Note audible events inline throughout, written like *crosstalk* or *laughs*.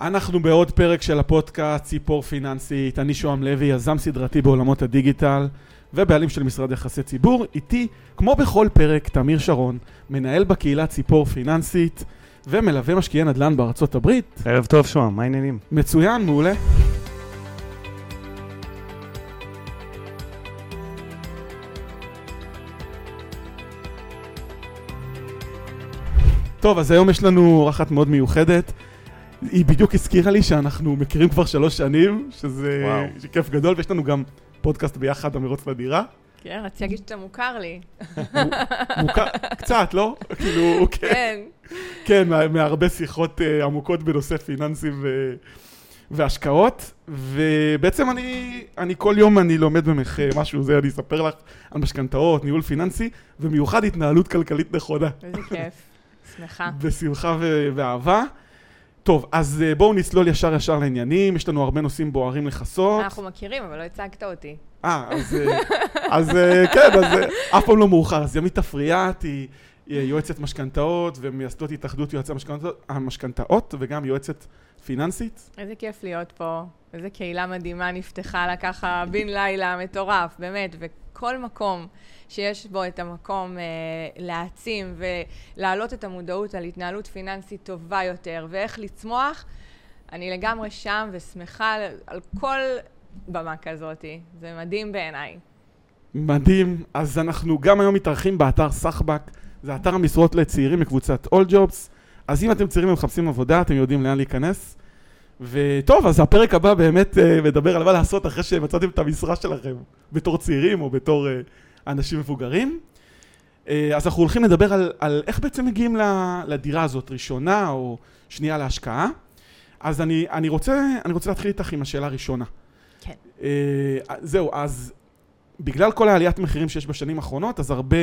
אנחנו בעוד פרק של הפודקאסט ציפור פיננסית, אני שוהם לוי, יזם סדרתי בעולמות הדיגיטל ובעלים של משרד יחסי ציבור. איתי, כמו בכל פרק, תמיר שרון, מנהל בקהילה ציפור פיננסית ומלווה משקיעי נדל"ן בארצות הברית. ערב טוב שוהם, מה העניינים? מצוין, מעולה. טוב, אז היום יש לנו אורחת מאוד מיוחדת. היא בדיוק הזכירה לי שאנחנו מכירים כבר שלוש שנים, שזה. כיף גדול, ויש לנו גם פודקאסט ביחד, המרוץ לדירה. כן, רציתי להגיד שאתה מוכר לי. מוכר, קצת, לא? *laughs* כאילו, כן, כן. כן, מה- מהרבה שיחות אה, עמוקות בנושא פיננסים ו... והשקעות, ובעצם אני, אני כל יום אני לומד ממך אה, משהו, זה אני אספר לך על משכנתאות, ניהול פיננסי, ומיוחד התנהלות כלכלית נכונה. איזה כיף. *laughs* שמחה. בשמחה ו- ואהבה. טוב, אז אה, בואו נצלול ישר ישר לעניינים, יש לנו הרבה נושאים בוערים לכסות. אנחנו מכירים, אבל לא הצגת אותי. אה, אז, אה, אז אה, כן, אז אף פעם לא מאוחר. אז ימית אפריאט היא יועצת משכנתאות ומייסדות התאחדות יועצי המשכנתאות וגם יועצת פיננסית. איזה כיף להיות פה. איזה קהילה מדהימה נפתחה לה ככה בן לילה מטורף, באמת. וכל מקום שיש בו את המקום אה, להעצים ולהעלות את המודעות על התנהלות פיננסית טובה יותר ואיך לצמוח, אני לגמרי שם ושמחה על, על כל במה כזאת. זה מדהים בעיניי. מדהים. אז אנחנו גם היום מתארחים באתר סחבק, זה אתר המשרות לצעירים מקבוצת All Jobs. אז אם אתם צעירים ומחפשים עבודה, אתם יודעים לאן להיכנס. וטוב, אז הפרק הבא באמת אה, מדבר על מה לעשות אחרי שמצאתם את המשרה שלכם, בתור צעירים או בתור אה, אנשים מבוגרים. אה, אז אנחנו הולכים לדבר על, על איך בעצם מגיעים לדירה הזאת, ראשונה או שנייה להשקעה. אז אני, אני, רוצה, אני רוצה להתחיל איתך עם השאלה הראשונה. כן. אה, זהו, אז בגלל כל העליית מחירים שיש בשנים האחרונות, אז הרבה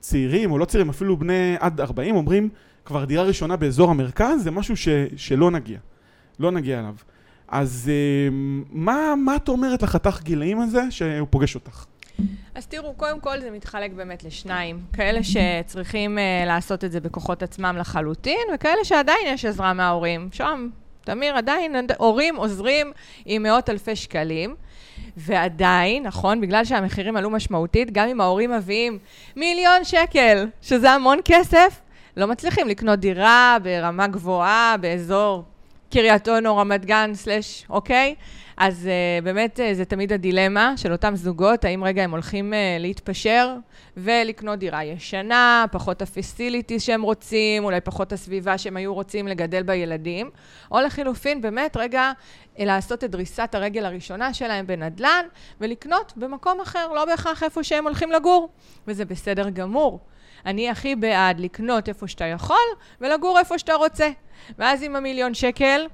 צעירים, או לא צעירים, אפילו בני עד 40, אומרים, כבר דירה ראשונה באזור המרכז, זה משהו ש, שלא נגיע. לא נגיע אליו. אז אה, מה, מה את אומרת לחתך גילאים הזה שהוא פוגש אותך? אז תראו, קודם כל זה מתחלק באמת לשניים. כאלה שצריכים uh, לעשות את זה בכוחות עצמם לחלוטין, וכאלה שעדיין יש עזרה מההורים. שם, תמיר, עדיין עד- הורים עוזרים עם מאות אלפי שקלים. ועדיין, נכון, בגלל שהמחירים עלו משמעותית, גם אם ההורים מביאים מיליון שקל, שזה המון כסף, לא מצליחים לקנות דירה ברמה גבוהה, באזור קריית אונו, רמת גן, סלש, אוקיי? אז uh, באמת uh, זה תמיד הדילמה של אותם זוגות, האם רגע הם הולכים uh, להתפשר ולקנות דירה ישנה, פחות הפסיליטיז שהם רוצים, אולי פחות הסביבה שהם היו רוצים לגדל בילדים, או לחילופין, באמת רגע לעשות את דריסת הרגל הראשונה שלהם בנדל"ן ולקנות במקום אחר, לא בהכרח איפה שהם הולכים לגור, וזה בסדר גמור. אני הכי בעד לקנות איפה שאתה יכול ולגור איפה שאתה רוצה. ואז עם המיליון שקל,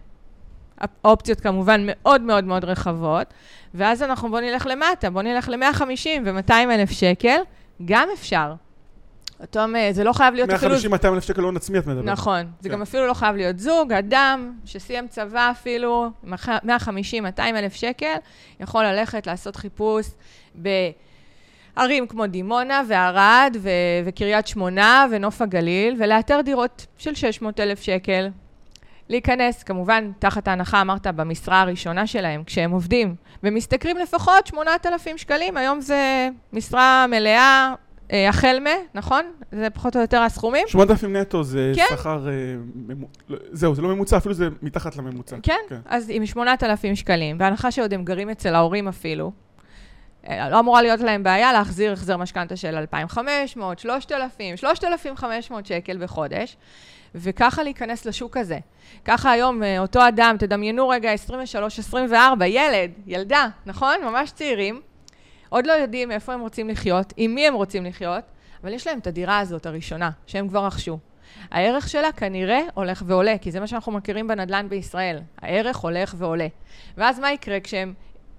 האופציות כמובן מאוד מאוד מאוד רחבות, ואז אנחנו בוא נלך למטה, בוא נלך ל-150 ו-200 אלף שקל, גם אפשר. אותם, אה, זה לא חייב להיות אפילו... 150-200 אלף שקל הון עצמי את מדברת. נכון, זה כן. גם אפילו לא חייב להיות זוג, אדם שסיים צבא אפילו, עם הח- 150-200 אלף שקל, יכול ללכת לעשות חיפוש בערים כמו דימונה וערד ו- וקריית שמונה ונוף הגליל, ולאתר דירות של 600 אלף שקל. להיכנס, כמובן, תחת ההנחה, אמרת, במשרה הראשונה שלהם, כשהם עובדים, ומשתכרים לפחות 8,000 שקלים, היום זה משרה מלאה, אה, החל מ, נכון? זה פחות או יותר הסכומים. 8,000 נטו זה כן. שכר... אה, ממו- לא, זהו, זה לא ממוצע, אפילו זה מתחת לממוצע. כן, כן. אז עם 8,000 שקלים, בהנחה שעוד הם גרים אצל ההורים אפילו, אה, לא אמורה להיות להם בעיה להחזיר החזר משכנתה של 2,500, 3,000, 3,500 שקל בחודש, וככה להיכנס לשוק הזה. ככה היום אה, אותו אדם, תדמיינו רגע 23-24, ילד, ילדה, נכון? ממש צעירים, עוד לא יודעים איפה הם רוצים לחיות, עם מי הם רוצים לחיות, אבל יש להם את הדירה הזאת הראשונה, שהם כבר רכשו. הערך שלה כנראה הולך ועולה, כי זה מה שאנחנו מכירים בנדל"ן בישראל. הערך הולך ועולה. ואז מה יקרה כשהם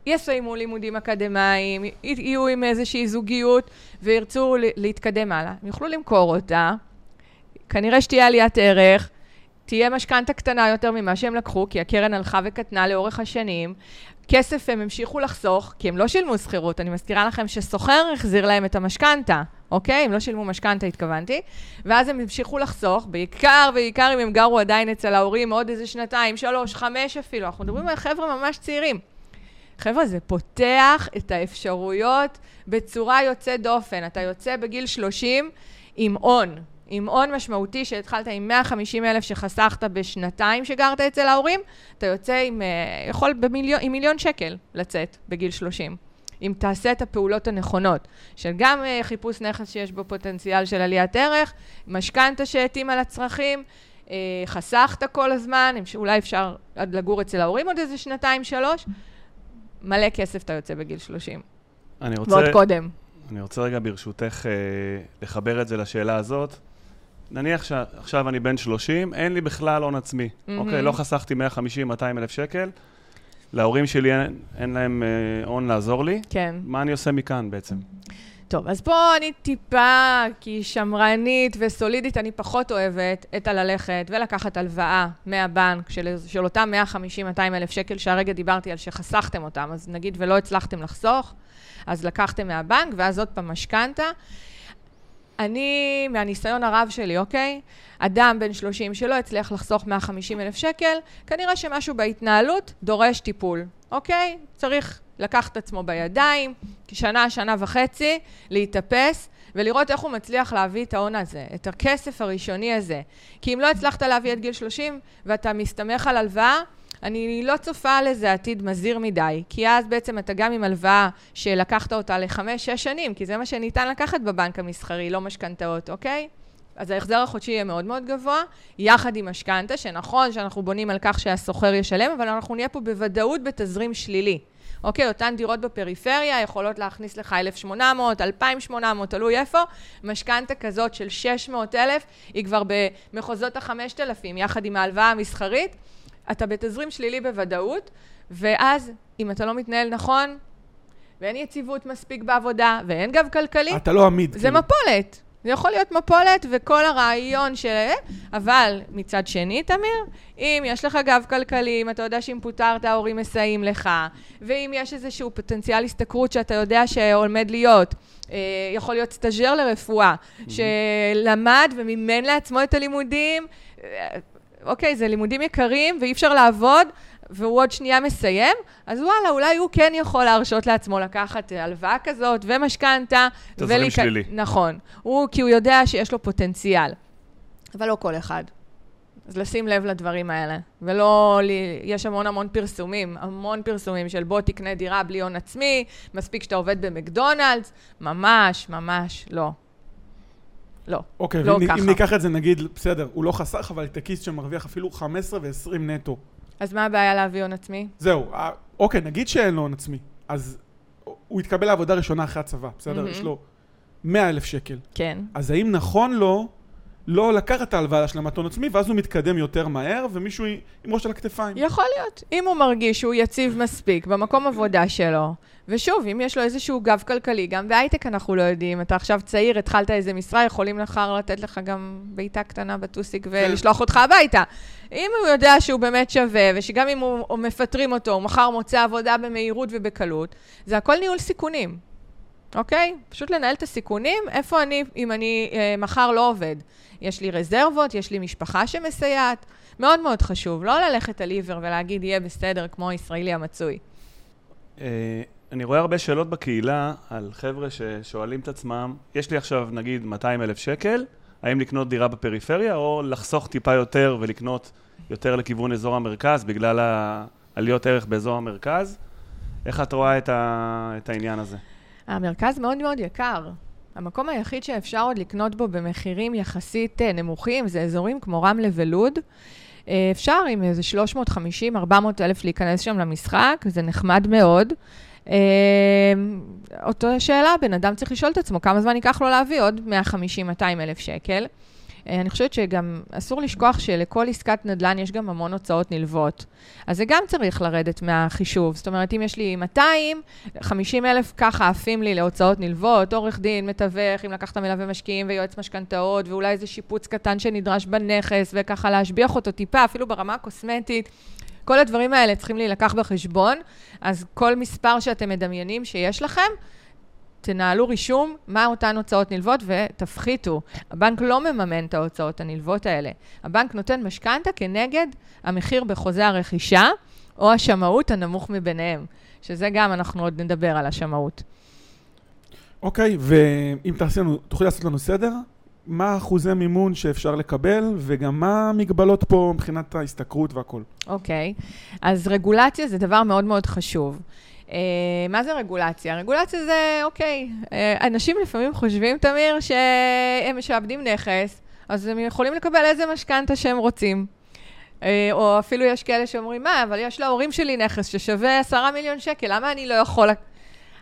יסיימו לימודים אקדמיים, יהיו עם איזושהי זוגיות וירצו להתקדם הלאה? הם יוכלו למכור אותה, כנראה שתהיה עליית ערך, תהיה משכנתה קטנה יותר ממה שהם לקחו, כי הקרן הלכה וקטנה לאורך השנים. כסף הם המשיכו לחסוך, כי הם לא שילמו שכירות. אני מזכירה לכם שסוחר החזיר להם את המשכנתה, אוקיי? הם לא שילמו משכנתה, התכוונתי. ואז הם המשיכו לחסוך, בעיקר, בעיקר אם הם גרו עדיין אצל ההורים עוד איזה שנתיים, שלוש, חמש אפילו. אנחנו מדברים על חבר'ה ממש צעירים. חבר'ה, זה פותח את האפשרויות בצורה יוצאת דופן. אתה יוצא בגיל 30 עם הון, עם הון משמעותי שהתחלת עם 150 אלף שחסכת בשנתיים שגרת אצל ההורים, אתה יוצא עם, אה, יכול במיליון, עם מיליון שקל לצאת בגיל 30. אם תעשה את הפעולות הנכונות, של גם אה, חיפוש נכס שיש בו פוטנציאל של עליית ערך, משכנתה שהתאימה לצרכים, אה, חסכת כל הזמן, אולי אפשר לגור אצל ההורים עוד איזה שנתיים, שלוש, מלא כסף אתה יוצא בגיל 30. אני רוצה... ועוד קודם. אני רוצה רגע ברשותך אה, לחבר את זה לשאלה הזאת. נניח שעכשיו אני בן 30, אין לי בכלל הון עצמי. Mm-hmm. אוקיי, לא חסכתי 150-200 אלף שקל. להורים שלי אין, אין להם אה, הון לעזור לי. כן. מה אני עושה מכאן בעצם? טוב, אז פה אני טיפה, כי שמרנית וסולידית, אני פחות אוהבת את הללכת ולקחת הלוואה מהבנק של, של אותם 150-200 אלף שקל שהרגע דיברתי על שחסכתם אותם, אז נגיד ולא הצלחתם לחסוך, אז לקחתם מהבנק, ואז עוד פעם משכנתה. אני, מהניסיון הרב שלי, אוקיי? אדם בן 30 שלא הצליח לחסוך 150 אלף שקל, כנראה שמשהו בהתנהלות דורש טיפול, אוקיי? צריך לקחת את עצמו בידיים, שנה, שנה וחצי, להתאפס ולראות איך הוא מצליח להביא את ההון הזה, את הכסף הראשוני הזה. כי אם לא הצלחת להביא את גיל 30 ואתה מסתמך על הלוואה, אני לא צופה לזה עתיד מזהיר מדי, כי אז בעצם אתה גם עם הלוואה שלקחת אותה לחמש, שש שנים, כי זה מה שניתן לקחת בבנק המסחרי, לא משכנתאות, אוקיי? אז ההחזר החודשי יהיה מאוד מאוד גבוה, יחד עם משכנתה, שנכון שאנחנו בונים על כך שהסוחר ישלם, אבל אנחנו נהיה פה בוודאות בתזרים שלילי. אוקיי, אותן דירות בפריפריה יכולות להכניס לך 1,800, 2,800, תלוי איפה. משכנתה כזאת של 600,000, היא כבר במחוזות ה-5,000, יחד עם ההלוואה המסחרית. אתה בתזרים שלילי בוודאות, ואז, אם אתה לא מתנהל נכון, ואין יציבות מספיק בעבודה, ואין גב כלכלי, אתה לא עמיד. זה כאילו. מפולת. זה יכול להיות מפולת וכל הרעיון של... אבל מצד שני, תמיר, אם יש לך גב כלכלי, אם אתה יודע שאם פוטרת ההורים מסייעים לך, ואם יש איזשהו פוטנציאל השתכרות שאתה יודע שעומד להיות, אה, יכול להיות סטאג'ר לרפואה, שלמד ומימן לעצמו את הלימודים, אה, אוקיי, זה לימודים יקרים ואי אפשר לעבוד, והוא עוד שנייה מסיים, אז וואלה, אולי הוא כן יכול להרשות לעצמו לקחת הלוואה כזאת ומשכנתה. תזרים ולק... שלילי. נכון. הוא, כי הוא יודע שיש לו פוטנציאל. אבל לא כל אחד. אז לשים לב לדברים האלה. ולא, יש המון המון פרסומים, המון פרסומים של בוא תקנה דירה בלי הון עצמי, מספיק שאתה עובד במקדונלדס, ממש, ממש לא. לא, אוקיי, לא ככה. אם ניקח את זה, נגיד, בסדר, הוא לא חסך, אבל את הכיס שמרוויח אפילו 15 ו-20 נטו. אז מה הבעיה להביא הון עצמי? זהו, אה, אוקיי, נגיד שאין לו הון עצמי, אז הוא יתקבל לעבודה ראשונה אחרי הצבא, בסדר? Mm-hmm. יש לו 100 אלף שקל. כן. אז האם נכון לו לא לקחת את ההלוואה להשלמת הון עצמי, ואז הוא מתקדם יותר מהר, ומישהו עם ראש על הכתפיים? יכול להיות. אם הוא מרגיש שהוא יציב מספיק במקום עבודה שלו, ושוב, אם יש לו איזשהו גב כלכלי, גם בהייטק אנחנו לא יודעים, אתה עכשיו צעיר, התחלת איזה משרה, יכולים מחר לתת לך גם בעיטה קטנה בטוסיק ולשלוח אותך הביתה. אם הוא יודע שהוא באמת שווה, ושגם אם הוא, הוא מפטרים אותו, הוא מחר מוצא עבודה במהירות ובקלות, זה הכל ניהול סיכונים, אוקיי? פשוט לנהל את הסיכונים, איפה אני, אם אני אה, מחר לא עובד. יש לי רזרבות, יש לי משפחה שמסייעת. מאוד מאוד חשוב, לא ללכת על עיוור ולהגיד יהיה בסדר כמו הישראלי המצוי. אה, אני רואה הרבה שאלות בקהילה על חבר'ה ששואלים את עצמם, יש לי עכשיו נגיד 200 אלף שקל, האם לקנות דירה בפריפריה או לחסוך טיפה יותר ולקנות יותר לכיוון אזור המרכז בגלל העליות ערך באזור המרכז? איך את רואה את, ה... את העניין הזה? המרכז מאוד מאוד יקר. המקום היחיד שאפשר עוד לקנות בו במחירים יחסית אה, נמוכים זה אזורים כמו רמלה ולוד. אה, אפשר עם איזה 350-400 אלף להיכנס שם למשחק, זה נחמד מאוד. אה, אותו שאלה, בן אדם צריך לשאול את עצמו כמה זמן ייקח לו להביא עוד 150-200 אלף שקל. אה, אני חושבת שגם אסור לשכוח שלכל עסקת נדל"ן יש גם המון הוצאות נלוות. אז זה גם צריך לרדת מהחישוב. זאת אומרת, אם יש לי 200, 50 אלף ככה עפים לי להוצאות נלוות, עורך דין, מתווך, אם לקחת מלווה משקיעים ויועץ משכנתאות, ואולי איזה שיפוץ קטן שנדרש בנכס, וככה להשביח אותו טיפה, אפילו ברמה הקוסמטית. כל הדברים האלה צריכים להילקח בחשבון, אז כל מספר שאתם מדמיינים שיש לכם, תנהלו רישום מה אותן הוצאות נלוות ותפחיתו. הבנק לא מממן את ההוצאות הנלוות האלה. הבנק נותן משכנתה כנגד המחיר בחוזה הרכישה, או השמאות הנמוך מביניהם, שזה גם, אנחנו עוד נדבר על השמאות. אוקיי, ואם תעשי לנו, תוכלי לעשות לנו סדר? מה אחוזי מימון שאפשר לקבל, וגם מה המגבלות פה מבחינת ההשתכרות והכל. אוקיי, אז רגולציה זה דבר מאוד מאוד חשוב. Uh, מה זה רגולציה? רגולציה זה, אוקיי, uh, אנשים לפעמים חושבים, תמיר, שהם משעבדים נכס, אז הם יכולים לקבל איזה משכנתה שהם רוצים. Uh, או אפילו יש כאלה שאומרים, מה, אבל יש להורים שלי נכס ששווה עשרה מיליון שקל, למה אני לא יכול...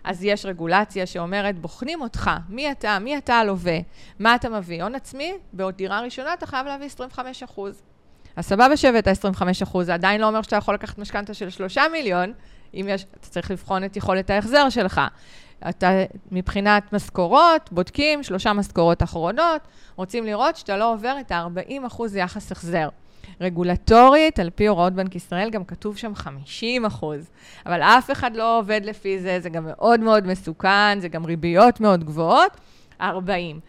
אז יש רגולציה שאומרת, בוחנים אותך, מי אתה, מי אתה הלווה, מה אתה מביא, הון עצמי, בעוד דירה ראשונה אתה חייב להביא 25 אחוז. אז סבבה שהבאת 25 אחוז, זה עדיין לא אומר שאתה יכול לקחת משכנתה של 3 מיליון, אם יש, אתה צריך לבחון את יכולת ההחזר שלך. אתה, מבחינת משכורות, בודקים שלושה משכורות אחרונות, רוצים לראות שאתה לא עובר את ה-40 אחוז יחס החזר. רגולטורית, על פי הוראות בנק ישראל, גם כתוב שם 50 אחוז. אבל אף אחד לא עובד לפי זה, זה גם מאוד מאוד מסוכן, זה גם ריביות מאוד גבוהות, 40.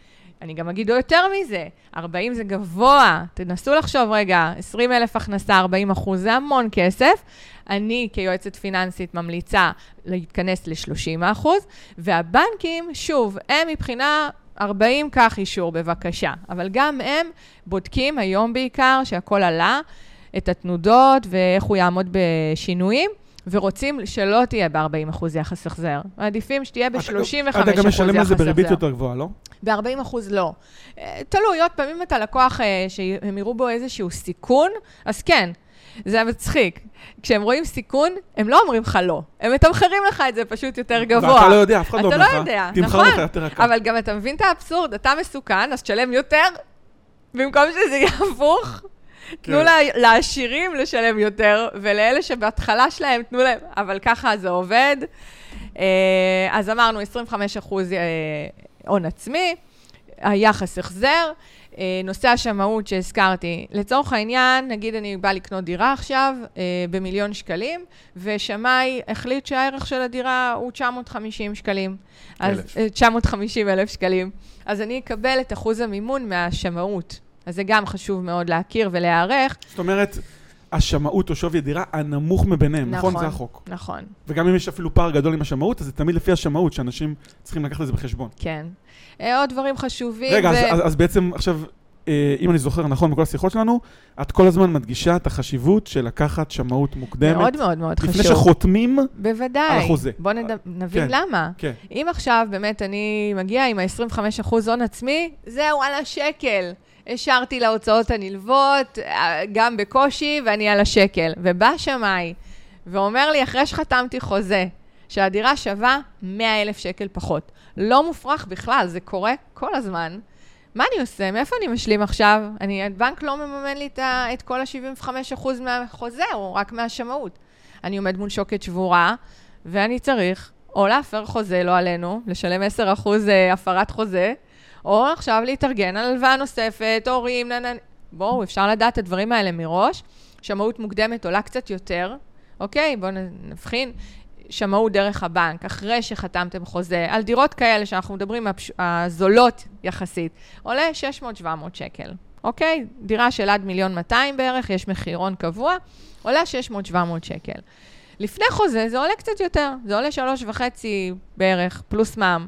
אני גם אגיד יותר מזה, 40 זה גבוה. תנסו לחשוב רגע, 20 אלף הכנסה, 40 אחוז, זה המון כסף. אני כיועצת פיננסית ממליצה להתכנס ל-30 אחוז, והבנקים, שוב, הם מבחינה 40, קח אישור בבקשה. אבל גם הם בודקים היום בעיקר שהכל עלה, את התנודות ואיך הוא יעמוד בשינויים. ורוצים שלא תהיה ב-40% יחס החזר. מעדיפים שתהיה ב-35% יחס החזר. אתה גם משלם על זה בריבית יותר גבוהה, לא? ב-40% לא. אה, תלוי, עוד פעם, אם אתה לקוח אה, שהם יראו בו איזשהו סיכון, אז כן, זה מצחיק. כשהם רואים סיכון, הם לא אומרים לך לא. הם מתמחרים לך את זה פשוט יותר גבוה. ואתה לא יודע, אף אחד לא אומר לך. אתה לא יודע, נכון. לך יותר יקר. אבל גם אתה מבין את האבסורד, אתה מסוכן, אז תשלם יותר, במקום שזה יהיה הפוך. תנו כן. לעשירים לשלם יותר, ולאלה שבהתחלה שלהם, תנו להם, אבל ככה זה עובד. אה, אז אמרנו, 25 אחוז אה, הון עצמי, היחס החזר. אה, נושא השמאות שהזכרתי, לצורך העניין, נגיד אני באה לקנות דירה עכשיו במיליון שקלים, ושמאי החליט שהערך של הדירה הוא 950 שקלים. אלף. אז, 950 אלף שקלים. אז אני אקבל את אחוז המימון מהשמאות. אז זה גם חשוב מאוד להכיר ולהיערך. זאת אומרת, השמאות או שווי הדירה הנמוך מביניהם, נכון? נכון, זה החוק. נכון, וגם אם יש אפילו פער גדול עם השמאות, אז זה תמיד לפי השמאות, שאנשים צריכים לקחת את זה בחשבון. כן. אה, עוד דברים חשובים. רגע, ו- אז, אז, אז בעצם עכשיו, אה, אם אני זוכר נכון בכל השיחות שלנו, את כל הזמן מדגישה את החשיבות של לקחת שמאות מוקדמת. מאוד מאוד מאוד חשוב. לפני שחותמים, בוודאי. על החוזה. בואו נד... נבין כן. למה. כן. אם עכשיו באמת אני מגיעה עם ה-25% הון עצמי, זהו, על השקל. השארתי להוצאות הנלוות, אה, גם בקושי, ואני על השקל. ובא שמאי ואומר לי, אחרי שחתמתי חוזה, שהדירה שווה 100 אלף שקל פחות. לא מופרך בכלל, זה קורה כל הזמן. מה אני עושה? מאיפה אני משלים עכשיו? אני, הבנק לא מממן לי את, ה, את כל ה-75% מהחוזה, או רק מהשמאות. אני עומד מול שוקת שבורה, ואני צריך או להפר חוזה, לא עלינו, לשלם 10% אה, הפרת חוזה, או עכשיו להתארגן על הלוואה נוספת, הורים, נננ... בואו, אפשר לדעת את הדברים האלה מראש. שמאות מוקדמת עולה קצת יותר, אוקיי? בואו נבחין. שמאות דרך הבנק, אחרי שחתמתם חוזה, על דירות כאלה שאנחנו מדברים. הזולות יחסית, עולה 600-700 שקל, אוקיי? דירה של עד מיליון 200 בערך, יש מחירון קבוע, עולה 600-700 שקל. לפני חוזה זה עולה קצת יותר, זה עולה שלוש וחצי בערך, פלוס מע"מ.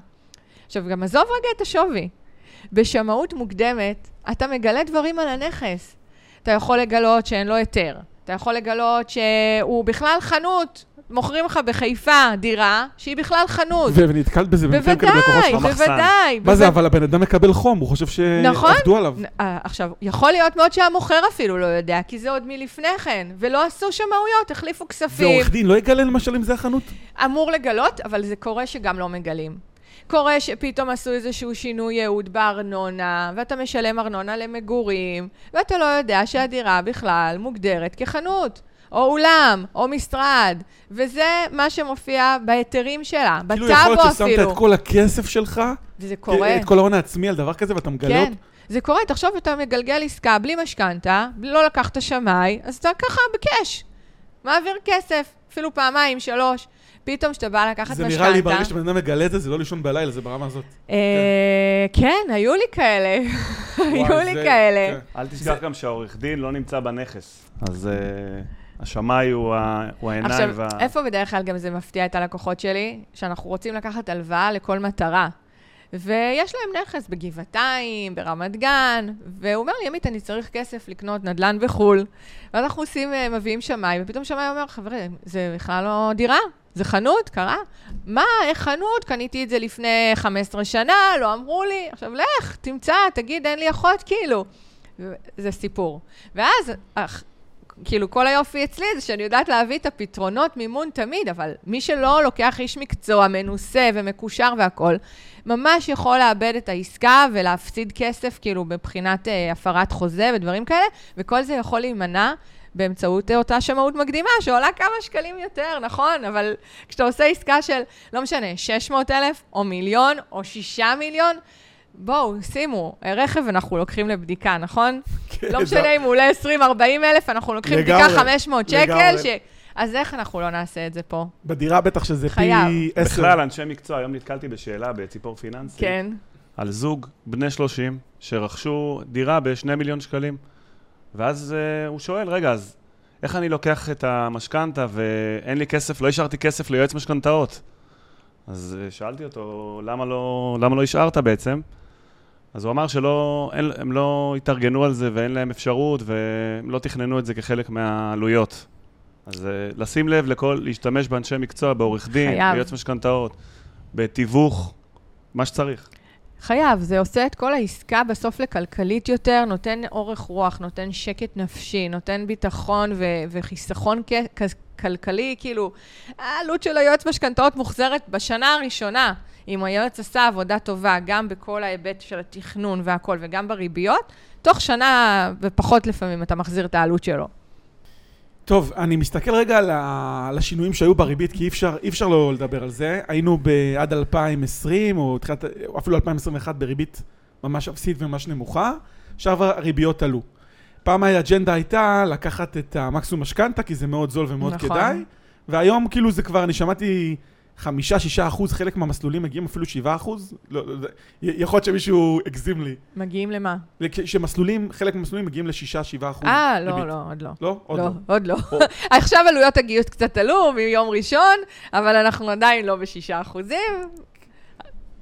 עכשיו, גם עזוב רגע את השווי. בשמאות מוקדמת, אתה מגלה דברים על הנכס. אתה יכול לגלות שאין לו היתר. אתה יכול לגלות שהוא בכלל חנות. מוכרים לך בחיפה דירה שהיא בכלל חנות. ונתקלת בזה במקרים כאלה בלקוחות בוודאי, שלך. במחסן. בוודאי. מה זה, בוודאי. אבל הבן אדם מקבל חום, הוא חושב נכון. שעבדו עליו. אה, עכשיו, יכול להיות מאוד שהמוכר אפילו לא יודע, כי זה עוד מלפני כן, ולא עשו שמאויות, החליפו כספים. ועורך דין לא יגלה למשל אם זה החנות? אמור לגלות, אבל זה קורה שגם לא מגלים. קורה שפתאום עשו איזשהו שינוי ייעוד בארנונה, ואתה משלם ארנונה למגורים, ואתה לא יודע שהדירה בכלל מוגדרת כחנות, או אולם, או משרד, וזה מה שמופיע בהיתרים שלה, כאילו יכול בטאבו להיות ששמת אפילו. את כל הכסף שלך, וזה קורה. את כל ההון העצמי על דבר כזה, ואתה מגלה כן? זה קורה. תחשוב, אתה מגלגל עסקה בלי משכנתה, לא לקחת שמאי, אז אתה ככה בקאש. מעביר כסף, אפילו פעמיים, שלוש. פתאום כשאתה בא לקחת זה משכנתה... נראה לי ברגע שבן אדם מגלה את זה, זה לא לישון בלילה, זה ברמה הזאת. אה, כן, היו לי כאלה. *laughs* היו לי זה- כאלה. כן. אל תשכח גם שהעורך דין לא נמצא בנכס. אז אה, השמאי הוא ה- הוא העיניים עכשיו, וה... איפה בדרך כלל גם זה מפתיע את הלקוחות שלי? שאנחנו רוצים לקחת הלוואה לכל מטרה. ויש להם נכס בגבעתיים, ברמת גן, והוא אומר לי, עמית, אני צריך כסף לקנות נדל"ן בחו"ל. ואז אנחנו עושים, אה, מביאים שמאי, ופתאום שמאי אומר, חברים, זה בכלל לא דירה, זה חנות, קרה? מה, איך חנות? קניתי את זה לפני 15 שנה, לא אמרו לי. עכשיו, לך, תמצא, תגיד, אין לי אחות, כאילו. זה סיפור. ואז, אך, כאילו, כל היופי אצלי זה שאני יודעת להביא את הפתרונות מימון תמיד, אבל מי שלא לוקח איש מקצוע מנוסה ומקושר והכול, ממש יכול לאבד את העסקה ולהפסיד כסף, כאילו, מבחינת אה, הפרת חוזה ודברים כאלה, וכל זה יכול להימנע באמצעות אה, אותה שמאות מקדימה, שעולה כמה שקלים יותר, נכון? אבל כשאתה עושה עסקה של, לא משנה, 600 אלף, או מיליון, או שישה מיליון, בואו, שימו, אה, רכב אנחנו לוקחים לבדיקה, נכון? כן, לא משנה אם הוא עולה 20-40 אלף, אנחנו לוקחים לגמרי, בדיקה 500 שקל, לגמרי. ש... אז איך אנחנו לא נעשה את זה פה? בדירה בטח שזה פי חייב. עשר. בכלל, אנשי מקצוע, היום נתקלתי בשאלה בציפור פיננסי. כן. על זוג בני 30 שרכשו דירה ב-2 מיליון שקלים. ואז uh, הוא שואל, רגע, אז איך אני לוקח את המשכנתה ואין לי כסף, לא השארתי כסף ליועץ משכנתאות? אז uh, שאלתי אותו, למה לא, למה לא השארת בעצם? אז הוא אמר שלא, אין, הם לא התארגנו על זה ואין להם אפשרות והם לא תכננו את זה כחלק מהעלויות. אז uh, לשים לב לכל, להשתמש באנשי מקצוע, בעורך דין. ביועץ משכנתאות, בתיווך, מה שצריך. חייב, זה עושה את כל העסקה בסוף לכלכלית יותר, נותן אורך רוח, נותן שקט נפשי, נותן ביטחון ו- וחיסכון כ- כ- כלכלי, כאילו, העלות של היועץ משכנתאות מוחזרת בשנה הראשונה. אם היועץ עשה עבודה טובה, גם בכל ההיבט של התכנון והכל, וגם בריביות, תוך שנה ופחות לפעמים אתה מחזיר את העלות שלו. טוב, אני מסתכל רגע על ה- על השינויים שהיו בריבית, כי אי אפשר, אי אפשר לא לדבר על זה. היינו עד 2020, או תחילת, אפילו 2021, בריבית ממש אפסית וממש נמוכה. עכשיו הריביות עלו. פעם האג'נדה הייתה לקחת את המקסימום משכנתה, כי זה מאוד זול ומאוד נכון. כדאי. והיום כאילו זה כבר, אני שמעתי חמישה, שישה אחוז, חלק מהמסלולים מגיעים אפילו שבעה אחוז. לא, לא, יכול להיות שמישהו הגזים לי. מגיעים למה? שמסלולים, חלק מהמסלולים מגיעים לשישה, שבעה אחוז. אה, לא. לא, עוד לא. לא? עוד לא, לא. עוד לא. *laughs* עכשיו עלויות הגיוס קצת עלו מיום ראשון, אבל אנחנו עדיין לא בשישה אחוזים.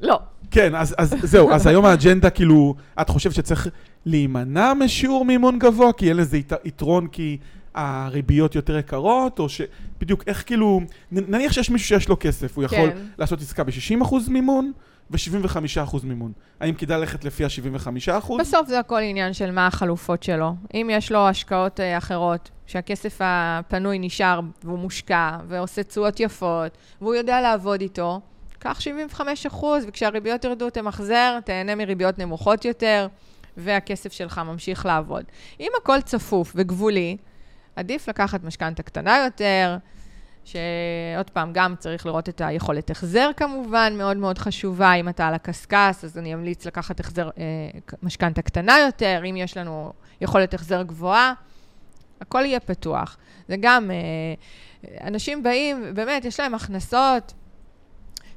לא. כן, אז, אז זהו, אז היום האג'נדה, כאילו, את חושבת שצריך להימנע משיעור מימון גבוה, כי אין לזה ית- יתרון כי הריביות יותר יקרות, או שבדיוק איך כאילו, נניח שיש מישהו שיש לו כסף, הוא יכול כן. לעשות עסקה ב-60% מימון ו-75% מימון. האם כדאי ללכת לפי ה-75%? בסוף זה הכל עניין של מה החלופות שלו. אם יש לו השקעות אה, אחרות, שהכסף הפנוי נשאר והוא מושקע ועושה תשואות יפות, והוא יודע לעבוד איתו, קח 75 אחוז, וכשהריביות ירדו תמחזר, תהנה מריביות נמוכות יותר, והכסף שלך ממשיך לעבוד. אם הכל צפוף וגבולי, עדיף לקחת משכנתה קטנה יותר, שעוד פעם, גם צריך לראות את היכולת החזר כמובן, מאוד מאוד חשובה. אם אתה על הקשקש, אז אני אמליץ לקחת החזר, אה, משכנתה קטנה יותר, אם יש לנו יכולת החזר גבוהה, הכל יהיה פתוח. זה גם, אה, אנשים באים, באמת, יש להם הכנסות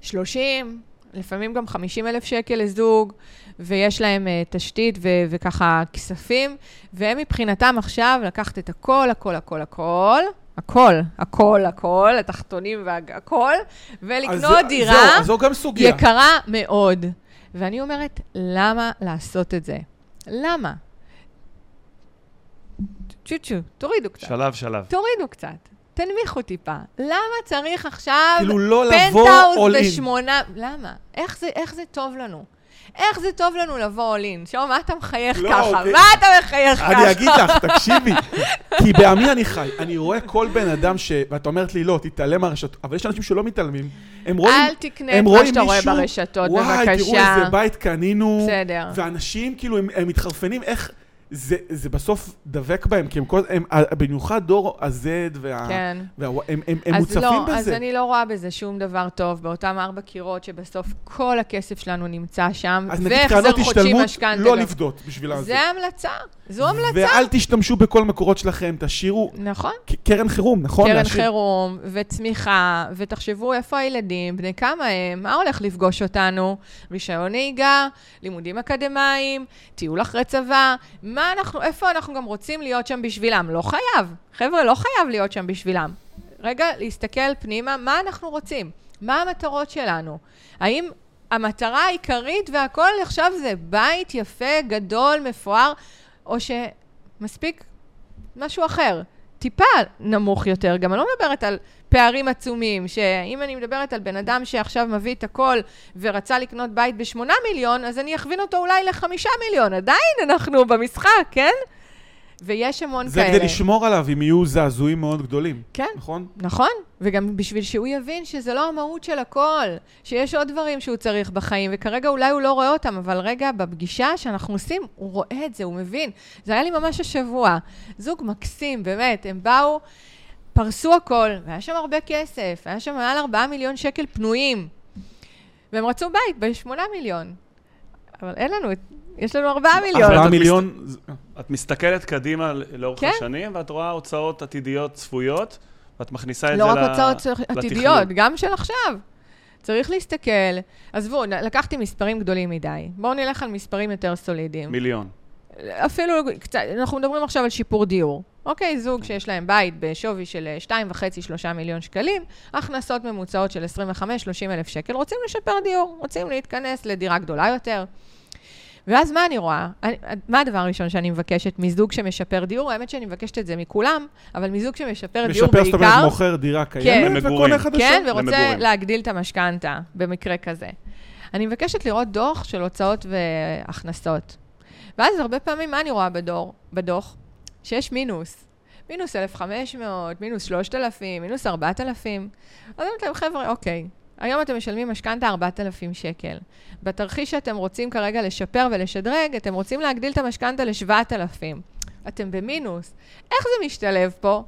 30, לפעמים גם 50 אלף שקל לזוג, ויש להם uh, תשתית ו- וככה כספים, והם מבחינתם עכשיו לקחת את הכל, הכל, הכל, הכל, הכל, הכל, הכל, התחתונים והכל, אז ולקנות זה- דירה זהו, אז זו גם סוגיה. יקרה מאוד. ואני אומרת, למה לעשות את זה? למה? צ'ו-צ'ו, תורידו קצת. שלב, שלב. תורידו קצת. תנמיכו טיפה. למה צריך עכשיו כאילו לא לבוא פנטהאוז. בשמונה... למה? איך זה, איך זה טוב לנו? איך זה טוב לנו לבוא all in? שואו, מה אתה מחייך לא, ככה? אוקיי. מה אתה מחייך ככה? אני אגיד לך, תקשיבי, כי בעמי אני חי, אני רואה כל בן אדם ש... ואת אומרת לי, לא, תתעלם מהרשתות, אבל יש אנשים שלא מתעלמים, הם רואים... אל תקנה את מה שאתה רואה ברשתות, וואי, תראו בבקשה. איזה בית קנינו. בסדר. ואנשים, כאילו, הם, הם מתחרפנים איך... זה, זה בסוף דבק בהם, כי הם כל... הם, במיוחד דור ה-Z וה... כן. וה... הם, הם, הם אז מוצפים לא, בזה. אז אני לא רואה בזה שום דבר טוב, באותם ארבע קירות שבסוף כל הכסף שלנו נמצא שם, אז נגיד והחזר קרנות חודשי השתלמות, משכנתה. לא. לפדות בשביל הזה. זה המלצה, זו המלצה. ואל תשתמשו בכל המקורות שלכם, תשאירו נכון. קרן חירום, נכון? קרן להשאיר- חירום וצמיחה, ותחשבו איפה הילדים, בני כמה הם, מה הולך לפגוש אותנו? רישיון נהיגה, לימודים אקדמיים, טיול אחרי צבא, מה אנחנו, איפה אנחנו גם רוצים להיות שם בשבילם? לא חייב. חבר'ה, לא חייב להיות שם בשבילם. רגע, להסתכל פנימה, מה אנחנו רוצים? מה המטרות שלנו? האם המטרה העיקרית והכל עכשיו זה בית יפה, גדול, מפואר, או שמספיק משהו אחר? טיפה נמוך יותר. גם אני לא מדברת על פערים עצומים, שאם אני מדברת על בן אדם שעכשיו מביא את הכל ורצה לקנות בית בשמונה מיליון, אז אני אכווין אותו אולי לחמישה מיליון. עדיין אנחנו במשחק, כן? ויש המון זה כאלה. כדי לשמור עליו אם יהיו זעזועים מאוד גדולים, כן, נכון? נכון. וגם בשביל שהוא יבין שזה לא המהות של הכל, שיש עוד דברים שהוא צריך בחיים, וכרגע אולי הוא לא רואה אותם, אבל רגע, בפגישה שאנחנו עושים, הוא רואה את זה, הוא מבין. זה היה לי ממש השבוע. זוג מקסים, באמת, הם באו, פרסו הכל, והיה שם הרבה כסף, היה שם מעל 4 מיליון שקל פנויים. והם רצו בית ב-8 מיליון. אבל אין לנו, את- יש לנו 4 מיליון. ארבעה את מיליון, זה- את מסתכלת קדימה לאורך כן. השנים, ואת רואה הוצאות עתידיות צפויות, ואת מכניסה את לא זה רק ל- הוצאות לתכנון. עתידיות, גם של עכשיו. צריך להסתכל. עזבו, לקחתי מספרים גדולים מדי. בואו נלך על מספרים יותר סולידיים. מיליון. אפילו קצת, אנחנו מדברים עכשיו על שיפור דיור. אוקיי, זוג שיש להם בית בשווי של 2.5-3 מיליון שקלים, הכנסות ממוצעות של 25-30 אלף שקל, רוצים לשפר דיור, רוצים להתכנס לדירה גדולה יותר. ואז מה אני רואה? אני, מה הדבר הראשון שאני מבקשת מזוג שמשפר דיור? האמת שאני מבקשת את זה מכולם, אבל מזוג שמשפר דיור משפר, זאת אומרת, בעיקר, מוכר דירה כן. קיימת למגורים. וקונה חדשה. כן, ורוצה למגורים. להגדיל את המשכנתה במקרה כזה. אני מבקשת לראות דוח של הוצאות והכנסות. ואז הרבה פעמים, מה אני רואה בדור, בדוח? שיש מינוס. מינוס 1,500, מינוס 3,000, מינוס 4,000. אז אני אומרת להם, חבר'ה, אוקיי, היום אתם משלמים משכנתה 4,000 שקל. בתרחיש שאתם רוצים כרגע לשפר ולשדרג, אתם רוצים להגדיל את המשכנתה ל-7,000. אתם במינוס. איך זה משתלב פה?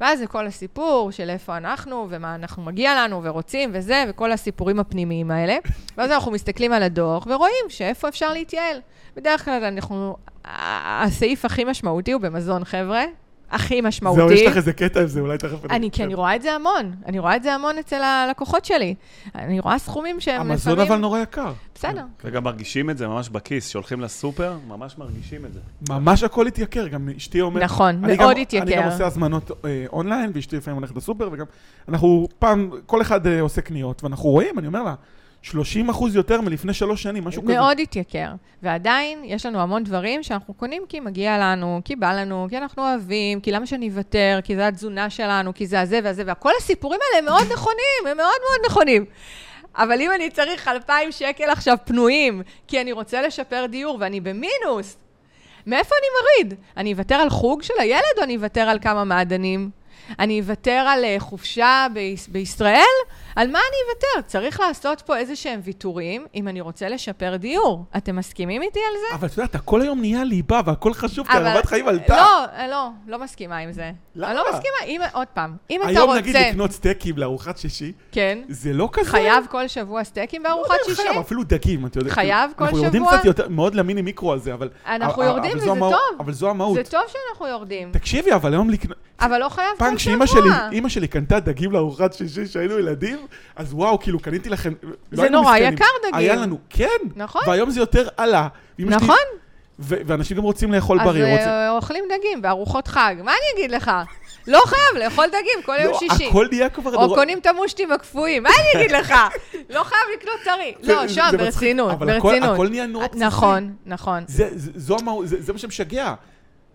ואז זה כל הסיפור של איפה אנחנו, ומה אנחנו מגיע לנו, ורוצים, וזה, וכל הסיפורים הפנימיים האלה. ואז אנחנו מסתכלים על הדוח, ורואים שאיפה אפשר להתייעל. בדרך כלל אנחנו, הסעיף הכי משמעותי הוא במזון, חבר'ה. הכי משמעותי. זהו, יש לך איזה קטע עם זה, אולי תכף... אני, כי אני רואה את זה המון. אני רואה את זה המון אצל הלקוחות שלי. אני רואה סכומים שהם המזון לפעמים... אבל נורא יקר. בסדר. וגם מרגישים את זה ממש בכיס, שהולכים לסופר, ממש מרגישים את זה. ממש הכל התייקר, גם אשתי אומרת... נכון, אני מאוד התייקר. אני גם עושה הזמנות אה, אונליין, ואשתי לפעמים הולכת לסופר, וגם אנחנו פעם, כל אחד אה, עושה קניות, ואנחנו רואים, אני אומר לה, 30 אחוז יותר מלפני שלוש שנים, משהו כזה. מאוד התייקר. ועדיין, יש לנו המון דברים שאנחנו קונים כי מגיע לנו, כי בא לנו, כי אנחנו אוהבים, כי למה שאני אוותר, כי זה התזונה שלנו, כי זה הזה והזה, וכל הסיפורים האלה הם מאוד נכונים, הם מאוד מאוד נכונים. אבל אם אני צריך 2,000 שקל עכשיו פנויים, כי אני רוצה לשפר דיור ואני במינוס, מאיפה אני מוריד? אני אוותר על חוג של הילד או אני אוותר על כמה מעדנים? אני אוותר על אה, חופשה ביש- בישראל? על מה אני אוותר? צריך לעשות פה איזה שהם ויתורים אם אני רוצה לשפר דיור. אתם מסכימים איתי על זה? אבל את יודעת, הכל היום נהיה ליבה, והכל חשוב, כי הרמת חיים עלתה. לא, אה, לא, לא מסכימה עם זה. למה? אני לא מסכימה. אם, עוד פעם, אם אתה היום רוצה... נגיד לקנות סטייקים לארוחת שישי, כן. זה לא כזה... חייב כל שבוע סטייקים לא בארוחת יודע אם שישי? חייב, אפילו דגים, אתה יודע. חייב כל אנחנו יורדים שבוע? קצת יותר, מאוד למיני מיקרו על זה, אבל... אנחנו יורדים וזה טוב. אבל זו המהות. זה טוב שאנחנו יורדים. תקשיבי, אבל היום לקנות... אבל לא חייב פעם כל כשאימא. שלי, אימא שלי קנתה דגים לארוחת שישי כשהיינו ילדים, אז וואו, כאילו קניתי לכם... לא זה נורא. יקר דגים. היה לנו, כן. נכון. והיום זה יותר עלה. נכון. ו- ואנשים גם רוצים לאכול אז בריא. רוצים- אה, אוכלים דגים בארוחות חג. מה אני אגיד לך? לא חייב לאכול דגים כל יום לא, שישי. הכל נהיה כבר או. קונים את המושטים הקפואים, מה אני אגיד לך? *laughs* לא חייב לקנות טרי. לא, שם, מצחיק, ברצינות, אבל הכל- ברצינות. נהיה נורא בסיסי. נכון, נכון. זה מה שמשגע.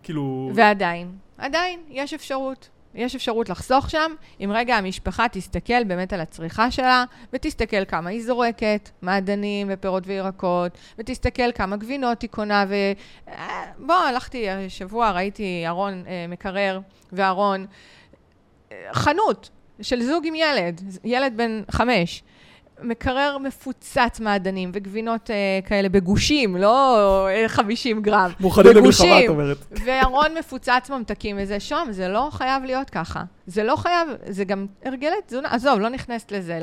כאילו... ועדיין, עדיין, יש אפשרות. יש אפשרות לחסוך שם, אם רגע המשפחה תסתכל באמת על הצריכה שלה, ותסתכל כמה היא זורקת, מעדנים ופירות וירקות, ותסתכל כמה גבינות היא קונה, ו... אה, בוא, הלכתי השבוע, ראיתי ארון אה, מקרר וארון, אה, חנות של זוג עם ילד, ילד בן חמש. מקרר מפוצץ מעדנים וגבינות אה, כאלה בגושים, לא אה, 50 גרם. מוכנים למלחמה. את אומרת. וארון מפוצץ ממתקים וזה, שום, זה לא חייב להיות ככה. זה לא חייב, זה גם הרגלי תזונה, עזוב, לא נכנסת לזה,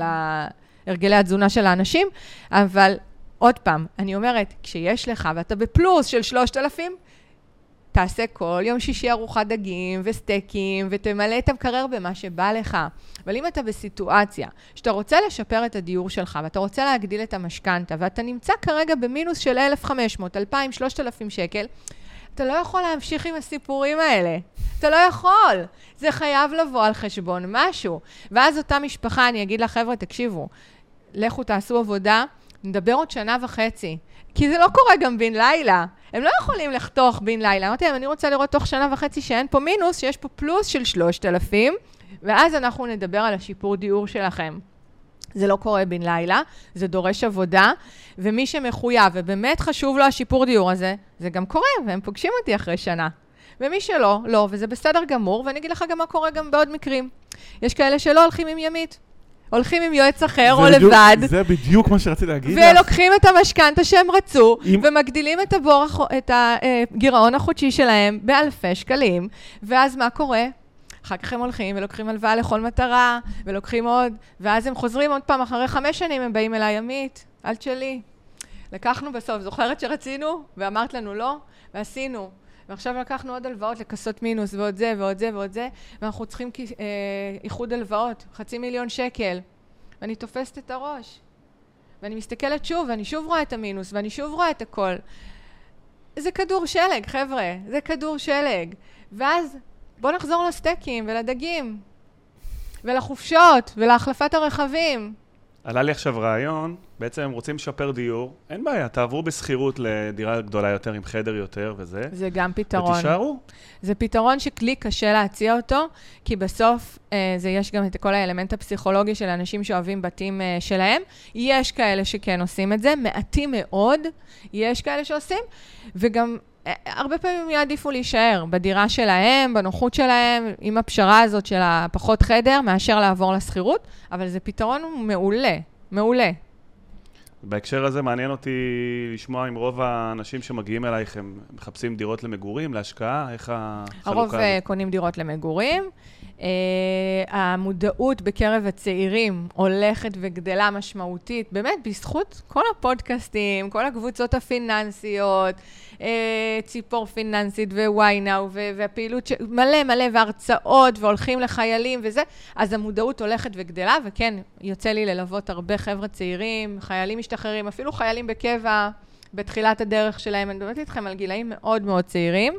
להרגלי התזונה של האנשים, אבל עוד פעם, אני אומרת, כשיש לך ואתה בפלוס של 3,000, תעשה כל יום שישי ארוחת דגים וסטייקים, ותמלא את המקרר במה שבא לך. אבל אם אתה בסיטואציה שאתה רוצה לשפר את הדיור שלך, ואתה רוצה להגדיל את המשכנתה, ואתה נמצא כרגע במינוס של 1,500, 2,000, 3,000 שקל, אתה לא יכול להמשיך עם הסיפורים האלה. אתה לא יכול. זה חייב לבוא על חשבון משהו. ואז אותה משפחה, אני אגיד לה, חבר'ה, תקשיבו, לכו תעשו עבודה, נדבר עוד שנה וחצי. כי זה לא קורה גם בן לילה. הם לא יכולים לחתוך בן לילה. אמרתי להם, אני רוצה לראות תוך שנה וחצי שאין פה מינוס, שיש פה פלוס של 3,000, ואז אנחנו נדבר על השיפור דיור שלכם. זה לא קורה בן לילה, זה דורש עבודה, ומי שמחויב ובאמת חשוב לו השיפור דיור הזה, זה גם קורה, והם פוגשים אותי אחרי שנה. ומי שלא, לא, וזה בסדר גמור, ואני אגיד לך גם מה קורה גם בעוד מקרים. יש כאלה שלא הולכים עם ימית, הולכים עם יועץ אחר או בדיוק- לבד, זה בדיוק מה שרציתי להגיד לך. ולוקחים את המשכנתה שהם רצו, אם- ומגדילים את הבור, את הגירעון החודשי שלהם באלפי שקלים, ואז מה קורה? אחר כך הם הולכים ולוקחים הלוואה לכל מטרה, ולוקחים עוד, ואז הם חוזרים עוד פעם, אחרי חמש שנים הם באים אליי, עמית, אל תשאלי. לקחנו בסוף, זוכרת שרצינו? ואמרת לנו לא? ועשינו. ועכשיו לקחנו עוד הלוואות לכסות מינוס, ועוד זה, ועוד זה, ועוד זה, ואנחנו צריכים כי- אה, איחוד הלוואות, חצי מיליון שקל. ואני תופסת את הראש. ואני מסתכלת שוב, ואני שוב רואה את המינוס, ואני שוב רואה את הכל. זה כדור שלג, חבר'ה, זה כדור שלג. ואז בואו נחזור לסטייקים ולדגים, ולחופשות, ולהחלפת הרכבים. עלה לי עכשיו רעיון, בעצם הם רוצים לשפר דיור, אין בעיה, תעברו בשכירות לדירה גדולה יותר עם חדר יותר וזה, זה גם פתרון. ותישארו. זה פתרון שכלי קשה להציע אותו, כי בסוף אה, זה יש גם את כל האלמנט הפסיכולוגי של אנשים שאוהבים בתים אה, שלהם. יש כאלה שכן עושים את זה, מעטים מאוד, יש כאלה שעושים, וגם הרבה פעמים יעדיפו להישאר בדירה שלהם, בנוחות שלהם, עם הפשרה הזאת של הפחות חדר, מאשר לעבור לשכירות, אבל זה פתרון מעולה, מעולה. בהקשר הזה מעניין אותי לשמוע אם רוב האנשים שמגיעים אלייך הם מחפשים דירות למגורים, להשקעה, איך החלוקה הרוב אה, הזאת? קונים דירות למגורים. Uh, המודעות בקרב הצעירים הולכת וגדלה משמעותית, באמת בזכות כל הפודקאסטים, כל הקבוצות הפיננסיות, uh, ציפור פיננסית וויינאו, והפעילות, ש... מלא מלא, והרצאות, והולכים לחיילים וזה, אז המודעות הולכת וגדלה, וכן, יוצא לי ללוות הרבה חבר'ה צעירים, חיילים משתחררים, אפילו חיילים בקבע. בתחילת הדרך שלהם, אני מדברת איתכם על גילאים מאוד מאוד צעירים,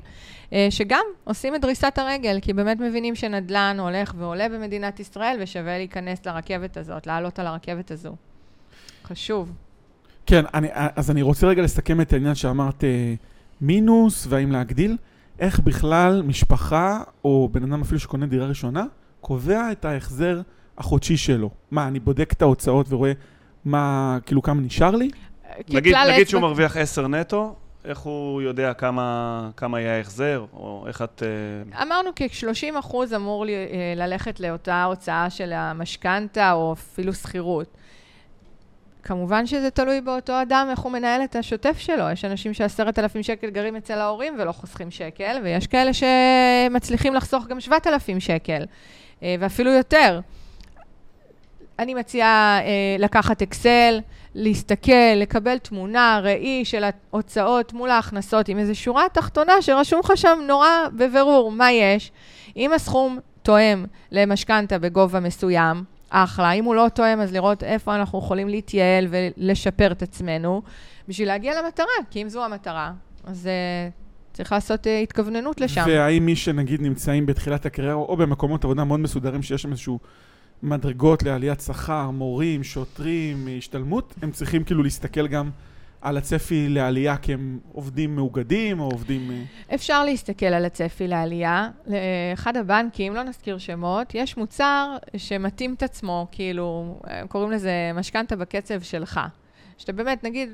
אה, שגם עושים את דריסת הרגל, כי באמת מבינים שנדל"ן הולך ועולה במדינת ישראל, ושווה להיכנס לרכבת הזאת, לעלות על הרכבת הזו. חשוב. כן, אני, אז אני רוצה רגע לסכם את העניין שאמרת אה, מינוס והאם להגדיל. איך בכלל משפחה, או בן אדם אפילו שקונה דירה ראשונה, קובע את ההחזר החודשי שלו? מה, אני בודק את ההוצאות ורואה מה, כאילו כמה נשאר לי? כי נגיד, נגיד שהוא מרוויח 10 נטו, איך הוא יודע כמה, כמה יהיה ההחזר, או איך את... אה, אמרנו כ-30 אחוז אמור לי, אה, ללכת לאותה הוצאה של המשכנתה, או אפילו שכירות. כמובן שזה תלוי באותו אדם, איך הוא מנהל את השוטף שלו. יש אנשים שעשרת אלפים שקל גרים אצל ההורים ולא חוסכים שקל, ויש כאלה שמצליחים לחסוך גם שבעת אלפים שקל, אה, ואפילו יותר. אני מציעה אה, לקחת אקסל, להסתכל, לקבל תמונה, ראי של ההוצאות מול ההכנסות, עם איזו שורה תחתונה שרשום לך שם נורא בבירור מה יש. אם הסכום תואם למשכנתה בגובה מסוים, אחלה. אם הוא לא תואם, אז לראות איפה אנחנו יכולים להתייעל ולשפר את עצמנו, בשביל להגיע למטרה, כי אם זו המטרה, אז uh, צריך לעשות uh, התכווננות לשם. והאם מי שנגיד נמצאים בתחילת הקריירה, או במקומות עבודה מאוד מסודרים, שיש שם איזשהו מדרגות לעליית שכר, מורים, שוטרים, השתלמות, הם צריכים כאילו להסתכל גם על הצפי לעלייה כי הם עובדים מאוגדים או עובדים... אה, אפשר להסתכל על הצפי לעלייה. לאחד הבנקים, לא נזכיר שמות, יש מוצר שמתאים את עצמו, כאילו, הם קוראים לזה משכנתה בקצב שלך. שאתה באמת, נגיד,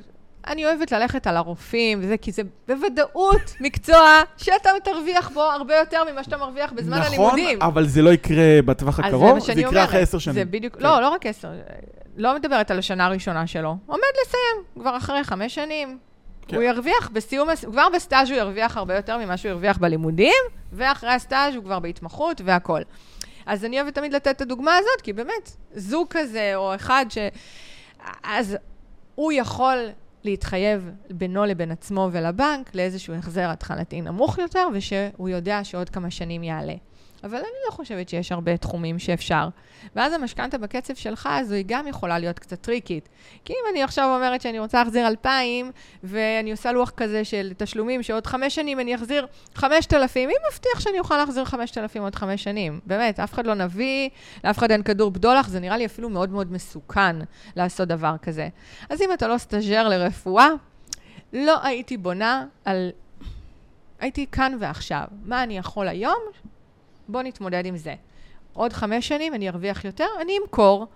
אני אוהבת ללכת על הרופאים וזה, כי זה בוודאות מקצוע שאתה תרוויח בו הרבה יותר ממה שאתה מרוויח בזמן הלימודים. נכון, אבל זה לא יקרה בטווח הקרוב, זה זה יקרה. אחרי עשר שנים. זה בדיוק, כן. לא, לא רק עשר, לא מדברת על השנה הראשונה שלו. עומד לסיים, כבר אחרי חמש שנים. כן. הוא ירוויח בסיום, כבר בסטאז' הוא ירוויח הרבה יותר ממה שהוא הרוויח בלימודים, ואחרי הסטאז' הוא כבר בהתמחות והכול. אז אני אוהבת תמיד לתת את הדוגמה הזאת, כי באמת, זוג כזה, או אחד ש... אז הוא יכול להתחייב בינו לבין עצמו ולבנק לאיזשהו החזר התחלתי נמוך יותר, ושהוא יודע שעוד כמה שנים יעלה. אבל אני לא חושבת שיש הרבה תחומים שאפשר. ואז המשכנתה בקצב שלך, אז היא גם יכולה להיות קצת טריקית. כי אם אני עכשיו אומרת שאני רוצה להחזיר 2,000, ואני עושה לוח כזה של תשלומים, שעוד חמש שנים אני אחזיר 5,000, מי מבטיח שאני אוכל להחזיר 5,000 עוד חמש שנים? באמת, אף אחד לא נביא, לאף אחד אין כדור בדולח, זה נראה לי אפילו מאוד מאוד מסוכן לעשות דבר כזה. אז אם אתה לא סטאג'ר לרפואה, לא הייתי בונה על... הייתי כאן ועכשיו. מה אני יכול היום? בוא נתמודד עם זה. עוד חמש שנים אני ארוויח יותר, אני אמכור,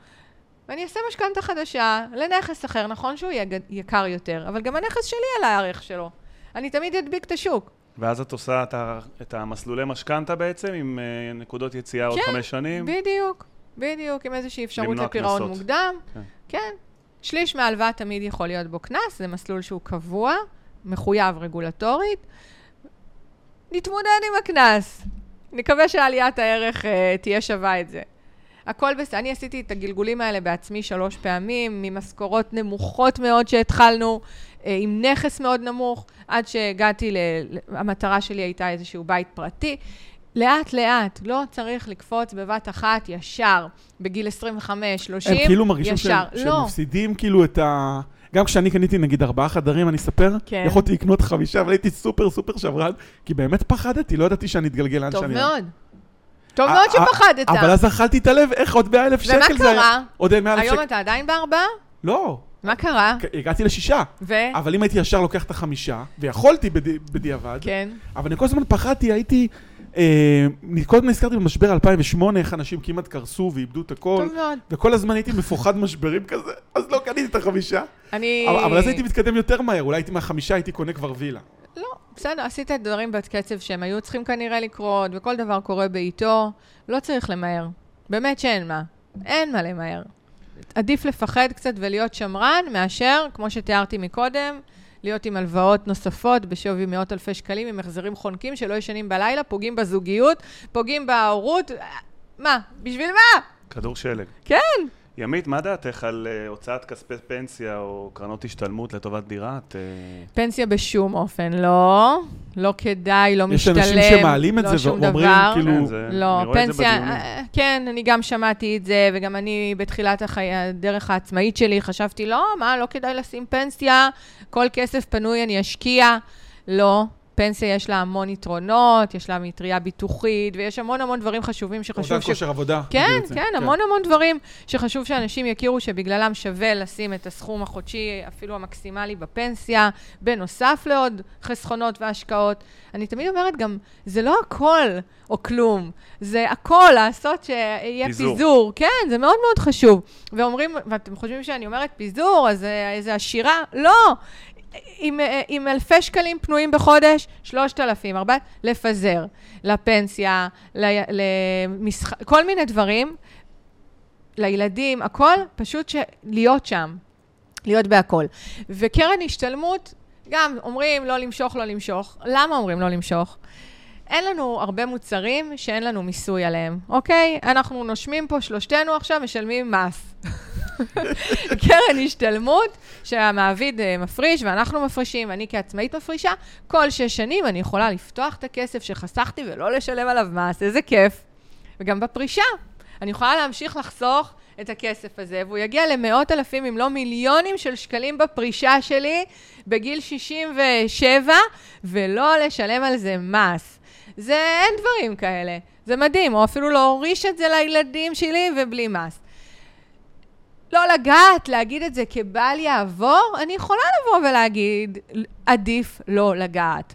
ואני אעשה משכנתה חדשה לנכס אחר. נכון שהוא יהיה יקר יותר, אבל גם הנכס שלי על הערך שלו. אני תמיד אדביק את השוק. ואז את עושה את, ה, את המסלולי משכנתה בעצם, עם uh, נקודות יציאה עוד כן, חמש שנים? בדיוק, בדיוק, עם איזושהי אפשרות לפירעון. מוקדם. כן. כן. שליש מההלוואה תמיד יכול להיות בו קנס, זה מסלול שהוא קבוע, מחויב רגולטורית. נתמודד עם הקנס. נקווה שעליית הערך אה, תהיה שווה את זה. הכל בסדר. אני עשיתי את הגלגולים האלה בעצמי שלוש פעמים, ממשכורות נמוכות מאוד שהתחלנו, אה, עם נכס מאוד נמוך, עד שהגעתי ל... המטרה שלי הייתה איזשהו בית פרטי. לאט-לאט, לא צריך לקפוץ בבת אחת ישר, בגיל 25, 30, הם כאילו מרגישים ישר. שהם, שהם לא, מפסידים כאילו את ה... גם כשאני קניתי נגיד ארבעה חדרים, אני אספר, כן. יכולתי לקנות חמישה, אבל הייתי סופר סופר שברן, כי באמת פחדתי, לא ידעתי שאני אתגלגל לאן טוב שאני... מאוד. טוב מאוד שפחדת. אבל אז אכלתי את הלב, איך עוד 100 אלף שקל ומה זה היה? קרה? עוד 100 אלף היום שקל. אתה עדיין בארבעה? לא, מה קרה? הגעתי לשישה. ו? אבל אם הייתי ישר לוקח את החמישה, ויכולתי בדי- בדיעבד, כן. אבל אני כל הזמן פחדתי, הייתי... אה, הזמן נזכרתי במשבר 2008, איך אנשים כמעט קרסו ואיבדו את הכל, טוב מאוד. וכל הזמן הייתי מפוחד משברים כזה, אז לא קניתי את החמישה. אני... אבל, אז הייתי מתקדם יותר מהר, אולי הייתי מהחמישה, הייתי קונה כבר וילה. לא, בסדר, עשית דברים בקצב שהם היו צריכים כנראה לקרות, וכל דבר קורה בעיתו. לא צריך למהר. באמת שאין מה. אין מה למהר. עדיף לפחד קצת ולהיות שמרן, מאשר, כמו שתיארתי מקודם, להיות עם הלוואות נוספות בשווי מאות אלפי שקלים, עם החזרים חונקים שלא ישנים בלילה, פוגעים בזוגיות, פוגעים בהורות. מה? בשביל מה? כדור שלג. כן. ימית, מה דעתך על uh, הוצאת כספי פנסיה או קרנות השתלמות לטובת דירה? את, uh, פנסיה בשום אופן, לא. לא כדאי, לא יש משתלם. אנשים שמעלים את לא זה ואומרים, דבר. כאילו- כן, זה, לא, אני רואה את זה פנסיה, בדיונים. אה, כן, אני גם שמעתי את זה, וגם אני בתחילת החי... הדרך העצמאית שלי חשבתי, לא, מה, לא כדאי לשים פנסיה, כל כסף פנוי אני אשקיע. לא, פנסיה יש לה המון יתרונות, יש לה מטריה ביטוחית, ויש המון המון דברים חשובים שחשוב אובדן כושר עבודה. כן, זה. כן, המון המון דברים שחשוב שאנשים יכירו שבגללם שווה לשים את הסכום החודשי, אפילו המקסימלי בפנסיה, בנוסף לעוד חסכונות והשקעות. אני תמיד אומרת גם, זה לא הכל או כלום, זה הכל לעשות שיהיה פיזור. פיזור. כן, זה מאוד מאוד חשוב. ואומרים, ואתם חושבים שאני אומרת פיזור, אז אה, איזה עשירה? לא! עם, אה, עם אלפי שקלים פנויים בחודש, 3,000, 4,000, לפזר לפנסיה, ל, למשח... כל מיני דברים, לילדים, הכל, פשוט ש... להיות שם, להיות בהכל. וקרן השתלמות, גם אומרים לא למשוך, לא למשוך. למה אומרים לא למשוך? אין לנו הרבה מוצרים שאין לנו מיסוי עליהם, אוקיי? אנחנו נושמים פה שלושתנו עכשיו, משלמים מס. *laughs* קרן השתלמות שהמעביד אה, מפריש ואנחנו מפרישים, אני כעצמאית מפרישה, כל שש שנים אני יכולה לפתוח את הכסף שחסכתי ולא לשלם עליו מס, איזה כיף. וגם בפרישה, אני יכולה להמשיך לחסוך את הכסף הזה, והוא יגיע למאות אלפים, אם לא מיליונים של שקלים בפרישה שלי בגיל 67, ולא לשלם על זה מס. זה, אין דברים כאלה. זה מדהים, או אפילו להוריש את זה לילדים שלי ובלי מס. לא לגעת, להגיד את זה כבל יעבור, אני יכולה לבוא ולהגיד, עדיף לא לגעת.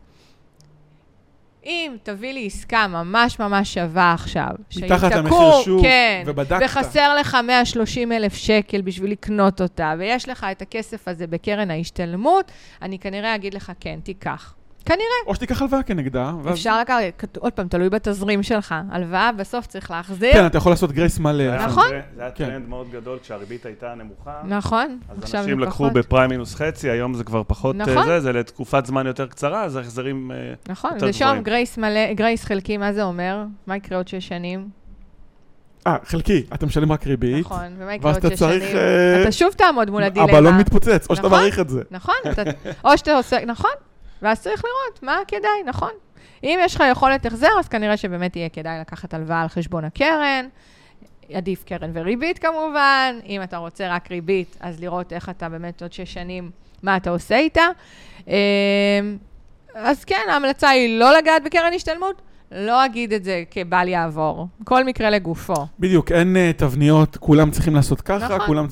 אם תביא לי עסקה ממש ממש שווה עכשיו, מתחת למחיר שוק, כן, ובדקת. וחסר לך 130 אלף שקל בשביל לקנות אותה, ויש לך את הכסף הזה בקרן ההשתלמות, אני כנראה אגיד לך, כן, תיקח. כנראה. או שתיקח הלוואה כנגדה, ואז... אפשר לקחת, עוד פעם, תלוי בתזרים שלך. הלוואה בסוף צריך להחזיר. כן, אתה יכול לעשות grace מלא. נכון. טרנד- זה היה כן. טרנד מאוד גדול כשהריבית הייתה נמוכה. נכון, אז עכשיו אנשים לקחו. בפריים מינוס חצי, היום זה כבר פחות אה, נכון. זה, זה לתקופת זמן יותר קצרה, אז ההחזרים... אה, נכון, יותר ושם גבוהים. גרייס מלא, גרייס חלקי, מה זה אומר? מה יקרה עוד שש שנים? אה, חלקי, אתה משלם רק ריבית. נכון, ומה יקרה ואז עוד אתה שש צריך... שנים? אה, אתה שוב תעמוד מול הדילמה. הבלון מתפוצץ, או שאתה נכון. מעריך את זה. נכון, אתה, או שאתה עושה, נכון, ואז צריך לראות מה כדאי, נכון. אם יש לך יכולת החזר, אז כנראה שבאמת יהיה כדאי לקחת הלוואה על חשבון הקרן. עדיף קרן וריבית כמובן. אם אתה רוצה רק ריבית, אז לראות איך אתה באמת עוד שש שנים, מה אתה עושה איתה. אמ, אז כן, ההמלצה היא לא לגעת בקרן השתלמות. לא אגיד את זה כבל יעבור. כל מקרה לגופו. בדיוק, אין אה, תבניות, כולם צריכים לעשות ככה, נכון. כולם...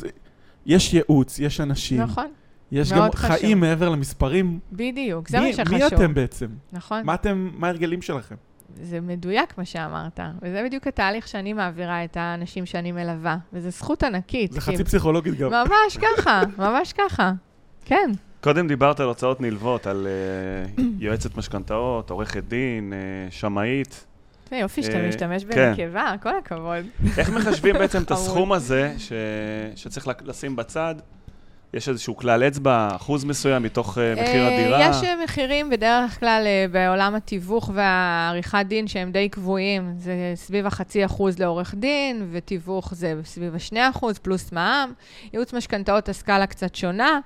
יש ייעוץ, יש אנשים, נכון, יש גם חשוב. חיים מעבר למספרים. בדיוק, זה מי- מה שחשוב. מי אתם בעצם? נכון. מה אתם, מה ההרגלים שלכם? זה מדויק מה שאמרת, וזה בדיוק התהליך שאני מעבירה את האנשים שאני מלווה, וזו זכות ענקית. זה כי- חצי פסיכולוגית גם. ממש ככה, ממש ככה. כן, קודם דיברת על הוצאות נלוות, על אה, יועצת משכנתאות, עורכת דין, אה, שמאית. זה יופי שאתה אה, משתמש כן. בנקבה, כל הכבוד. איך מחשבים בעצם את. *laughs* הסכום הזה ש... שצריך לשים בצד? יש איזשהו כלל אצבע, אחוז מסוים מתוך אה, מחיר אה, הדירה? יש אה, מחירים בדרך כלל בעולם התיווך והעריכת דין שהם די קבועים. זה סביב החצי אחוז לעורך דין, ותיווך זה סביב השני אחוז, פלוס מע"מ. ייעוץ משכנתאות הסקאלה קצת שונה.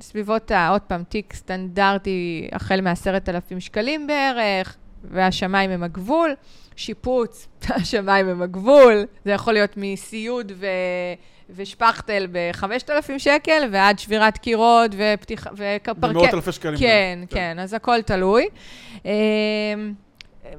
סביבות, עוד פעם, תיק סטנדרטי החל מ-10,000 שקלים בערך, והשמיים הם הגבול. שיפוץ, *laughs* השמיים הם הגבול. זה יכול להיות מסיוד ו... ושפכטל ב-5,000 שקל, ועד שבירת קירות ופתיחה, ופרקט. במאות אלפי שקלים. כן, גם. כן, אז הכל תלוי. אמ,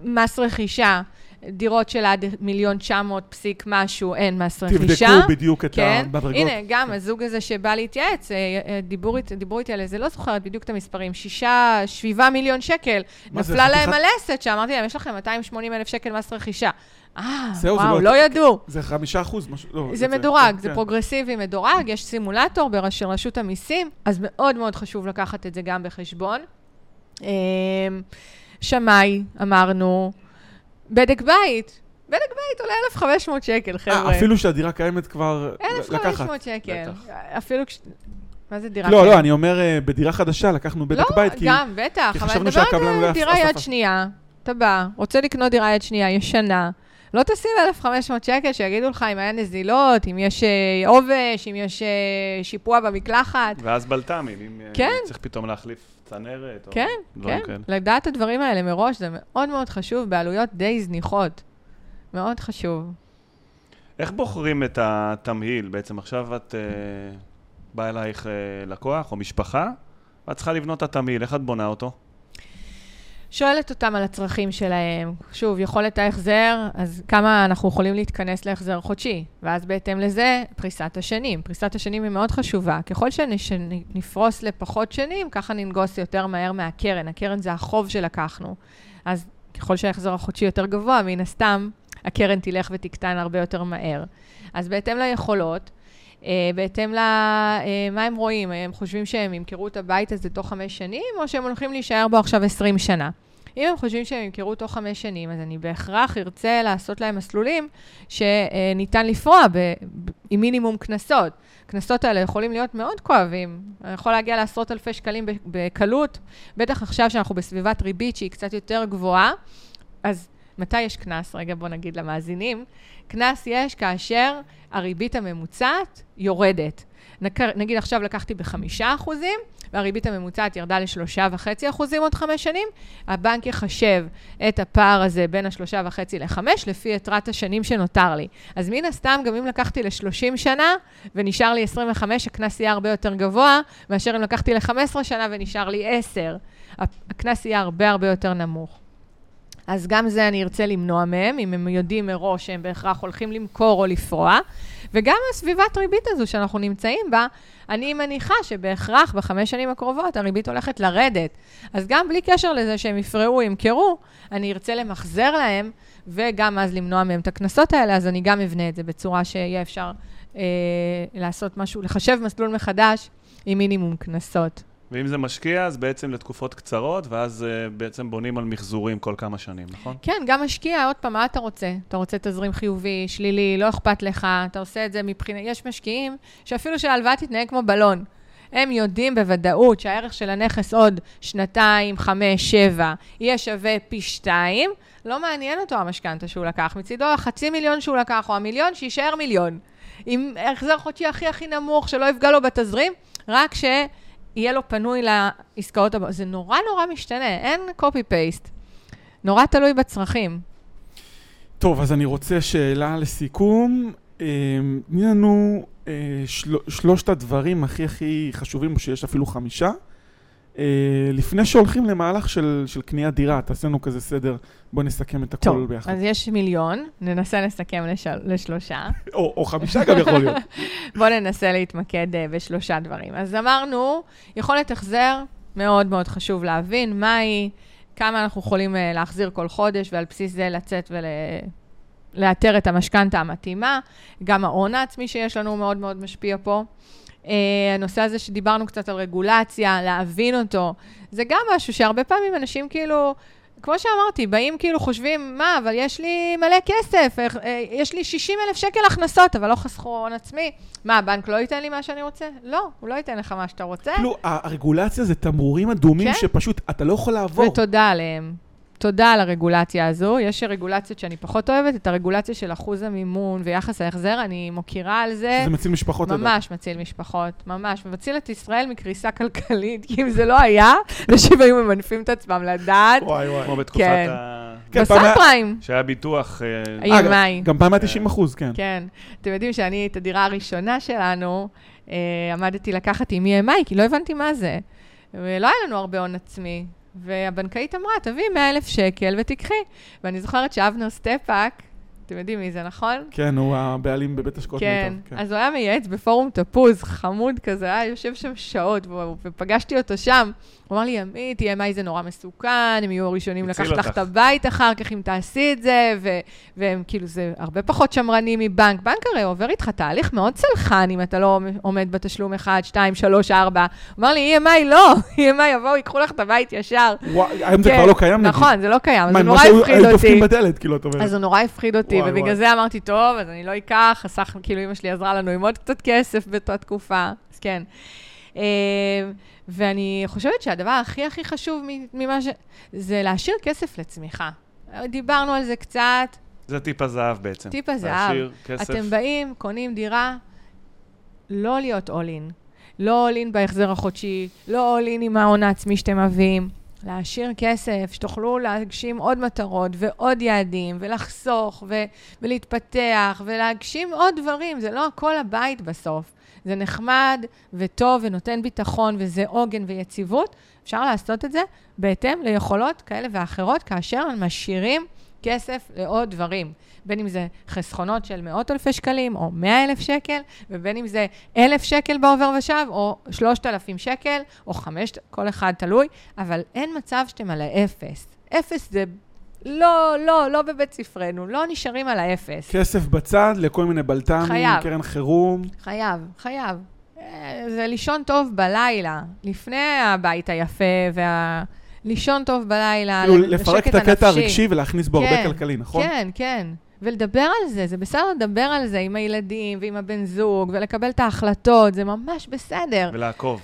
מס רכישה, דירות של עד מיליון 900 פסיק משהו, אין מס רכישה. תבדקו בדיוק את כן, המדרגות. הנה, גם הזוג הזה שבא להתייעץ, אה, אה, דיברו, אית- דיברו איתי על זה, לא זוכרת בדיוק את המספרים, שישה, שבעה מיליון שקל. מה זה, נפלה להם חתיכת- הלסת, שאמרתי להם, יש לכם 280 אלף שקל מס רכישה. אה, זהו, זה וואו, לא- לא ידעו. זה חמישה אחוז, משהו, לא. זה מדורג, כן, זה כן. פרוגרסיבי מדורג, יש סימולטור של רשות המיסים, אז מאוד מאוד חשוב לקחת את זה גם בחשבון. אמ, שמאי, אמרנו, בדק בית. בדק בית עולה 1,500 שקל, חבר'ה. אה, אפילו שהדירה קיימת כבר לקחת. 1,500 שקל. אפילו כש... מה זה דירה? לא, קיימת? לא, אני אומר, אה, בדירה חדשה לקחנו בדק בית, כי... לא, גם, בטח, כי חשבנו שהקבלן לא על דירה יד שנייה. אתה בא, רוצה לקנות דירה יד שנייה, ישנה. לא תשים 1,500 שקל, שיגידו לך אם היה נזילות, אם יש אה, עובש, אם יש אה, שיפוע במקלחת. ואז בלת"מים, אם אה, כן. צריך פתאום להחליף צנרת, או כן, דברים כן. כאלה. לדעת את הדברים האלה מראש זה מאוד מאוד חשוב, בעלויות די זניחות. מאוד חשוב. איך בוחרים את התמהיל? בעצם עכשיו את אה, באה אלייך אה, לקוח או משפחה, ואת צריכה לבנות את התמהיל, איך את בונה אותו? שואלת אותם על הצרכים שלהם. שוב, יכולת ההחזר, אז כמה אנחנו יכולים להתכנס להחזר חודשי? ואז בהתאם לזה, פריסת השנים. פריסת השנים היא מאוד חשובה. ככל שנפרוס לפחות שנים, ככה ננגוס יותר מהר מהקרן. הקרן זה החוב שלקחנו. אז ככל שההחזר החודשי יותר גבוה, מן הסתם, הקרן תלך ותקטן הרבה יותר מהר. אז בהתאם ליכולות, אה, בהתאם ל... אה, הם רואים? הם חושבים שהם ימכרו את הבית הזה תוך חמש שנים, או שהם הולכים להישאר בו עכשיו 20 שנה? אם הם חושבים שהם ימכרו תוך חמש שנים, אז אני בהכרח ארצה לעשות להם מסלולים שניתן לפרוע ב- ב- עם מינימום קנסות. הקנסות האלה יכולים להיות מאוד כואבים. יכול להגיע לעשרות אלפי שקלים בקלות, בטח עכשיו שאנחנו בסביבת ריבית שהיא קצת יותר גבוהה. אז מתי יש קנס? רגע, בוא נגיד למאזינים. קנס יש כאשר הריבית הממוצעת יורדת. נגיד עכשיו לקחתי בחמישה אחוזים, והריבית הממוצעת ירדה לשלושה וחצי אחוזים עוד חמש שנים, הבנק יחשב את הפער הזה בין השלושה וחצי לחמש, לפי יתרת השנים שנותר לי. אז מן הסתם, גם אם לקחתי ל-30 שנה ונשאר לי 25, הקנס יהיה הרבה יותר גבוה, מאשר אם לקחתי ל-15 שנה ונשאר לי 10. הקנס יהיה הרבה הרבה יותר נמוך. אז גם זה אני ארצה למנוע מהם, אם הם יודעים מראש שהם בהכרח הולכים למכור או לפרוע. וגם הסביבת ריבית הזו שאנחנו נמצאים בה, אני מניחה שבהכרח בחמש שנים הקרובות הריבית הולכת לרדת. אז גם בלי קשר לזה שהם יפרעו, ימכרו, אני ארצה למחזר להם, וגם אז למנוע מהם את הקנסות האלה, אז אני גם אבנה את זה בצורה שיהיה אפשר אה, לעשות משהו, לחשב מסלול מחדש עם מינימום קנסות. ואם זה משקיע, אז בעצם לתקופות קצרות, ואז uh, בעצם בונים על מחזורים כל כמה שנים, נכון? כן, גם משקיע, עוד פעם, מה אתה רוצה? אתה רוצה תזרים חיובי, שלילי, לא אכפת לך, אתה עושה את זה מבחינת... יש משקיעים שאפילו שההלוואה תתנהג כמו בלון. הם יודעים בוודאות שהערך של הנכס עוד שנתיים, חמש, שבע, יהיה שווה פי שתיים, לא מעניין אותו המשכנתה שהוא לקח. מצידו החצי מיליון שהוא לקח, או המיליון, שיישאר מיליון. עם החזר חודשי הכי הכי נמוך, שלא יפגע לו בתזרים, רק ש... יהיה לו פנוי לעסקאות הבאות. זה נורא נורא משתנה, אין copy-paste. נורא תלוי בצרכים. טוב, אז אני רוצה שאלה לסיכום. אה, תני לנו אה, של, שלושת הדברים הכי הכי חשובים, שיש אפילו חמישה, לפני שהולכים למהלך של, של קניית דירה, תעשה לנו כזה סדר, בוא נסכם את הכל טוב, ביחד. אז יש מיליון, ננסה לסכם לשל, לשלושה. *laughs* או, או חמישה גם יכול להיות. *laughs* בואו ננסה להתמקד uh, בשלושה דברים. אז אמרנו, יכולת החזר, מאוד מאוד חשוב להבין מהי, כמה אנחנו יכולים uh, להחזיר כל חודש, ועל בסיס זה לצאת ולאתר את המשכנתה המתאימה. גם ההון העצמי שיש לנו מאוד מאוד משפיע פה. Uh, הנושא הזה שדיברנו קצת על רגולציה, להבין אותו, זה גם משהו שהרבה פעמים אנשים כאילו, כמו שאמרתי, באים כאילו חושבים, מה, אבל יש לי מלא כסף, איך, אה, יש לי 60 אלף שקל הכנסות, אבל לא חסכו הון עצמי. מה, הבנק לא ייתן לי מה שאני רוצה? לא, הוא לא ייתן לך מה שאתה רוצה. כאילו, הרגולציה זה תמרורים אדומים כן. שפשוט אתה לא יכול לעבור. ותודה עליהם. תודה על הרגולציה הזו. יש רגולציות שאני פחות אוהבת, את הרגולציה של אחוז המימון ויחס ההחזר, אני מוקירה על זה. זה מציל משפחות לדעת. ממש מציל משפחות, ממש. ומציל את ישראל מקריסה כלכלית, כי אם זה לא היה, *laughs* אנשים היו ממנפים את עצמם לדעת. וואי וואי. כמו בתקופת כן. ה... כן, פעם היה- ב sub prime. שהיה ביטוח... אה, EMI. גם פעם היה 90 אחוז, כן. כן. אתם יודעים שאני, את הדירה הראשונה שלנו, אה, עמדתי לקחת עם EMI, כי לא הבנתי מה זה. ולא היה לנו הרבה הון עצמי. והבנקאית אמרה, תביאי 100 אלף שקל ותיקחי. ואני זוכרת שאבנר סטפק, אתם יודעים מי זה, נכון? כן, הוא הבעלים בבית השקעות כן, מיטב. אז הוא היה מייעץ בפורום תפוז, חמוד כזה, היה יושב שם שעות, ופגשתי אותו שם. הוא אמר לי, עמית, EMI זה נורא מסוכן, הם יהיו הראשונים לקחת לך. את הבית אחר כך אם תעשי את זה, ו- והם כאילו, זה הרבה פחות שמרני מבנק. בנק הרי עובר איתך תהליך מאוד סלחן אם אתה לא עומד בתשלום 1, 2, 3, 4. הוא אמר לי, EMI לא, *laughs* EMI יבואו, ייקחו לך את הבית ישר. וואי, היום זה כן, כבר לא קיים, נגיד. נכון, זה לא קיים, מה, זה נורא הפחיד אותי. בדלת, כאילו, את אומרת. אז הוא נורא הפחיד אותי, וואי, ובגלל וואי. זה אמרתי, טוב, אז אני לא אקח, חסך, כאילו אמא שלי עזרה לנו עם עוד קצת כסף באותה תקופה, אז כן. אה, ואני חושבת שהדבר הכי הכי חשוב ממה ש... זה להשאיר כסף לצמיחה. דיברנו על זה קצת, זה טיפ הזהב בעצם. טיפ הזהב. להשאיר כסף. אתם באים, קונים דירה, לא להיות in. לא in בהחזר החודשי, לא in עם ההון העצמי שאתם מביאים. להשאיר כסף, שתוכלו להגשים עוד מטרות ועוד יעדים, ולחסוך, ו- ולהתפתח, ולהגשים עוד דברים. זה לא הכל הבית בסוף. זה נחמד וטוב ונותן ביטחון, וזה עוגן ויציבות. אפשר לעשות את זה בהתאם ליכולות כאלה ואחרות, כאשר משאירים כסף לעוד דברים. בין אם זה חסכונות של מאות אלפי שקלים, או מאה אלף שקל, ובין אם זה אלף שקל בעובר ושב, או שלושת אלפים שקל, או חמש, כל אחד תלוי, אבל אין מצב שאתם על האפס. אפס זה לא, לא, לא בבית ספרנו, לא נשארים על האפס. כסף בצד לכל מיני בלת"מים, חייב. קרן חירום. חייב, חייב. אה, זה לישון טוב בלילה, לפני הבית היפה וה... לישון טוב בלילה, כאילו, לשקט לפרק את הקטע הנפשי. הרגשי ולהכניס בו הרבה כן, כלכלי, נכון? כן, כן. ולדבר על זה, זה בסדר לדבר על זה עם הילדים ועם הבן זוג, ולקבל את ההחלטות, זה ממש בסדר. ולעקוב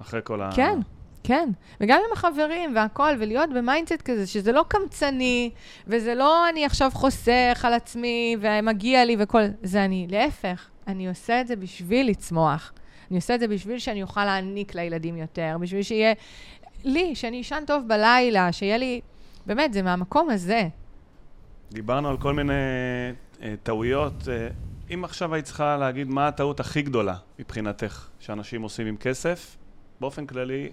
אחרי כל ה... כן, כן. וגם עם החברים והכול, ולהיות ב mindset כזה, שזה לא קמצני, וזה לא אני עכשיו חוסך על עצמי, ומגיע לי וכל... זה אני, להפך, אני עושה את זה בשביל לצמוח. אני עושה את זה בשביל שאני אוכל להעניק לילדים יותר, בשביל שיהיה לי, שאני אשן טוב בלילה, שיהיה לי... באמת, זה מהמקום הזה. דיברנו על כל מיני אה, טעויות. אה, אם עכשיו היית צריכה להגיד מה הטעות הכי גדולה מבחינתך שאנשים עושים עם כסף, באופן כללי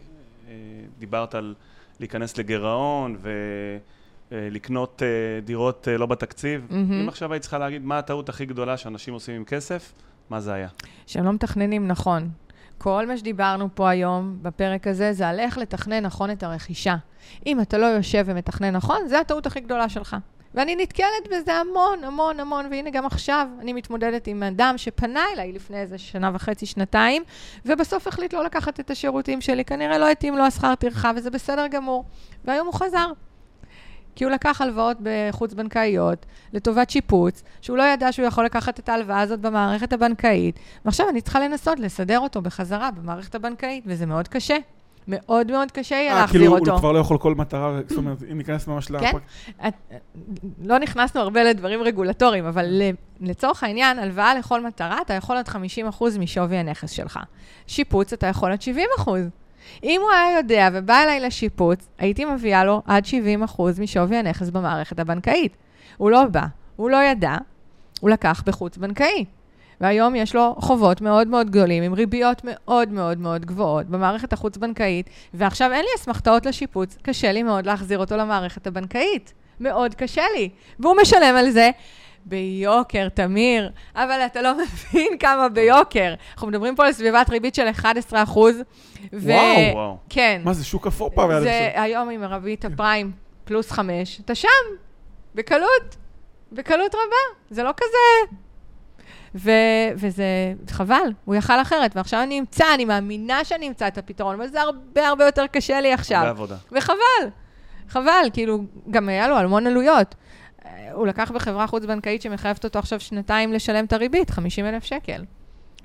אה, דיברת על להיכנס לגירעון אה, לקנות אה, דירות אה, לא בתקציב. מהמם. אם עכשיו היית צריכה להגיד מה הטעות הכי גדולה שאנשים עושים עם כסף, מה זה היה? שהם לא מתכננים נכון. כל מה שדיברנו פה היום, בפרק הזה, זה על איך לתכנן נכון את הרכישה. אם אתה לא יושב ומתכנן נכון, זה הטעות הכי גדולה שלך. ואני נתקלת בזה המון, המון, המון, והנה גם עכשיו אני מתמודדת עם אדם שפנה אליי לפני איזה שנה וחצי, שנתיים, ובסוף החליט לא לקחת את השירותים שלי. כנראה לא התאים לו השכר טרחה, וזה בסדר גמור. והיום הוא חזר. כי הוא לקח הלוואות בחוץ-בנקאיות לטובת שיפוץ, שהוא לא ידע שהוא יכול לקחת את ההלוואה הזאת במערכת הבנקאית, ועכשיו אני צריכה לנסות לסדר אותו בחזרה במערכת הבנקאית, וזה מאוד קשה. מאוד מאוד קשה יהיה אה, להחזיר כאילו, אותו. הוא כבר לא יכול כל מטרה, זאת אומרת, אם ניכנס ממש כן. לפרק... את, לא נכנסנו הרבה לדברים רגולטוריים, אבל לצורך העניין, הלוואה לכל מטרה, אתה יכול עד 50% משווי הנכס שלך. שיפוץ, אתה יכול עד 70%. אם הוא היה יודע ובא אליי לשיפוץ, הייתי מביאה לו עד 70% משווי הנכס במערכת הבנקאית. הוא לא בא, הוא לא ידע, הוא לקח בחוץ-בנקאי. והיום יש לו חובות מאוד מאוד גדולים, עם ריביות מאוד מאוד מאוד גבוהות במערכת החוץ-בנקאית, ועכשיו אין לי אסמכתאות לשיפוץ, קשה לי מאוד להחזיר אותו למערכת הבנקאית. מאוד קשה לי. והוא משלם על זה ביוקר, תמיר, אבל אתה לא מבין כמה ביוקר. אנחנו מדברים פה על סביבת ריבית של 11 אחוז. ו... וואו. וואו. כן. מה זה, שוק אפור פעם זה. היום עם הריבית הפריים פלוס חמש, אתה שם, בקלות, בקלות רבה, זה לא כזה... ו- וזה חבל, הוא יכל אחרת, ועכשיו אני אמצא, אני מאמינה שאני אמצא את הפתרון, אבל זה הרבה הרבה יותר קשה לי עכשיו. הרבה עבודה. וחבל, חבל, כאילו, גם היה לו המון עלויות. הוא לקח בחברה חוץ-בנקאית שמחייבת אותו עכשיו שנתיים לשלם את הריבית, 50 אלף שקל.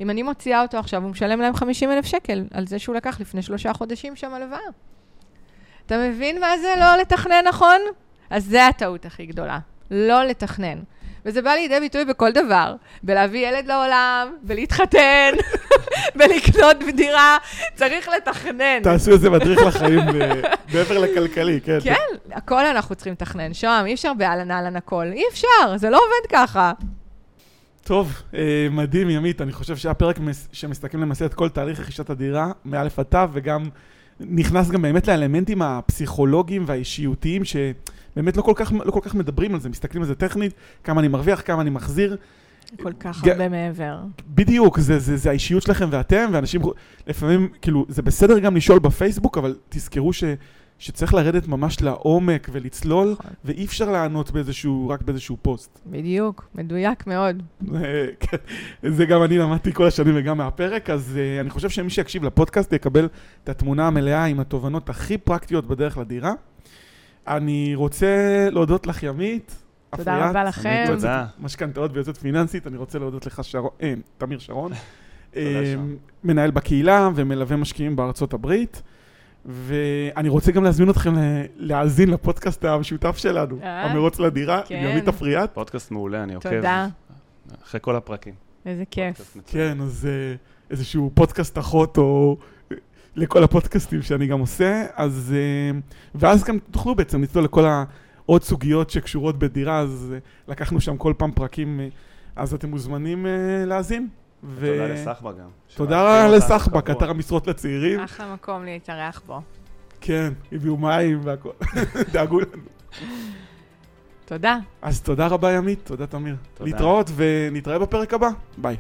אם אני מוציאה אותו עכשיו, הוא משלם להם 50 אלף שקל על זה שהוא לקח לפני שלושה חודשים שם הלוואה. אתה מבין מה זה לא לתכנן נכון? אז זה הטעות הכי גדולה, לא לתכנן. וזה בא לידי ביטוי בכל דבר, בלהביא ילד לעולם, בלהתחתן, *laughs* בלקנות דירה, צריך לתכנן. תעשו איזה מדריך לחיים ב- מעבר לכלכלי, כן. כן, הכל אנחנו צריכים לתכנן. שוהם, אי אפשר באהלן אהלן הכל. אי אפשר, זה לא עובד ככה. טוב, אה, מדהים, ימית. אני חושב שהיה פרק מס- שמסתכל למעשה את כל תהליך רכישת הדירה, מא' עד ת', וגם נכנס גם באמת לאלמנטים הפסיכולוגיים והאישיותיים, שבאמת לא כל כך, לא כל כך מדברים על זה, מסתכלים על זה טכנית, כמה אני מרוויח, כמה אני מחזיר. כל כך ג- הרבה מעבר. בדיוק, זה, זה, זה האישיות שלכם ואתם, ואנשים לפעמים, כאילו, זה בסדר גם לשאול בפייסבוק, אבל תזכרו ש, שצריך לרדת ממש לעומק ולצלול, נכון. ואי אפשר לענות באיזשהו, רק באיזשהו פוסט. בדיוק, מדויק מאוד. *laughs* כן, זה גם אני למדתי כל השנים וגם מהפרק, אז uh, אני חושב שמי שיקשיב לפודקאסט יקבל את התמונה המלאה עם התובנות הכי פרקטיות בדרך לדירה. אני רוצה להודות לך, ימית. תודה אפריאט, רבה לכם. תודה. משכנתאות ויועצת פיננסית, אני רוצה להודות לך, שרון, אה, תמיר שרון. אה. מנהל בקהילה ומלווה משקיעים בארצות הברית. ואני רוצה גם להזמין אתכם להאזין לפודקאסט המשותף שלנו, אה? המרוץ לדירה, כן. עם ימית אפריאט. פודקאסט מעולה, אני עוקב. תודה, אחרי כל הפרקים. איזה כיף. כן, אז איזשהו פודקאסט אחות או לכל הפודקאסטים שאני גם עושה, אז... אה, ואז גם תוכלו בעצם לצלול לכל העוד סוגיות שקשורות בדירה, אז אה, לקחנו שם כל פעם פרקים, אה, אז אתם מוזמנים להאזין. ו- תודה לסחבא גם. תודה לסחבק, קבוע. אתר המשרות לצעירים. אחלה מקום להתארח בו. כן, הביאו מים והכל, *laughs* דאגו לנו. תודה. אז תודה רבה ימית, תודה תמיר. תודה. להתראות ונתראה בפרק הבא, ביי.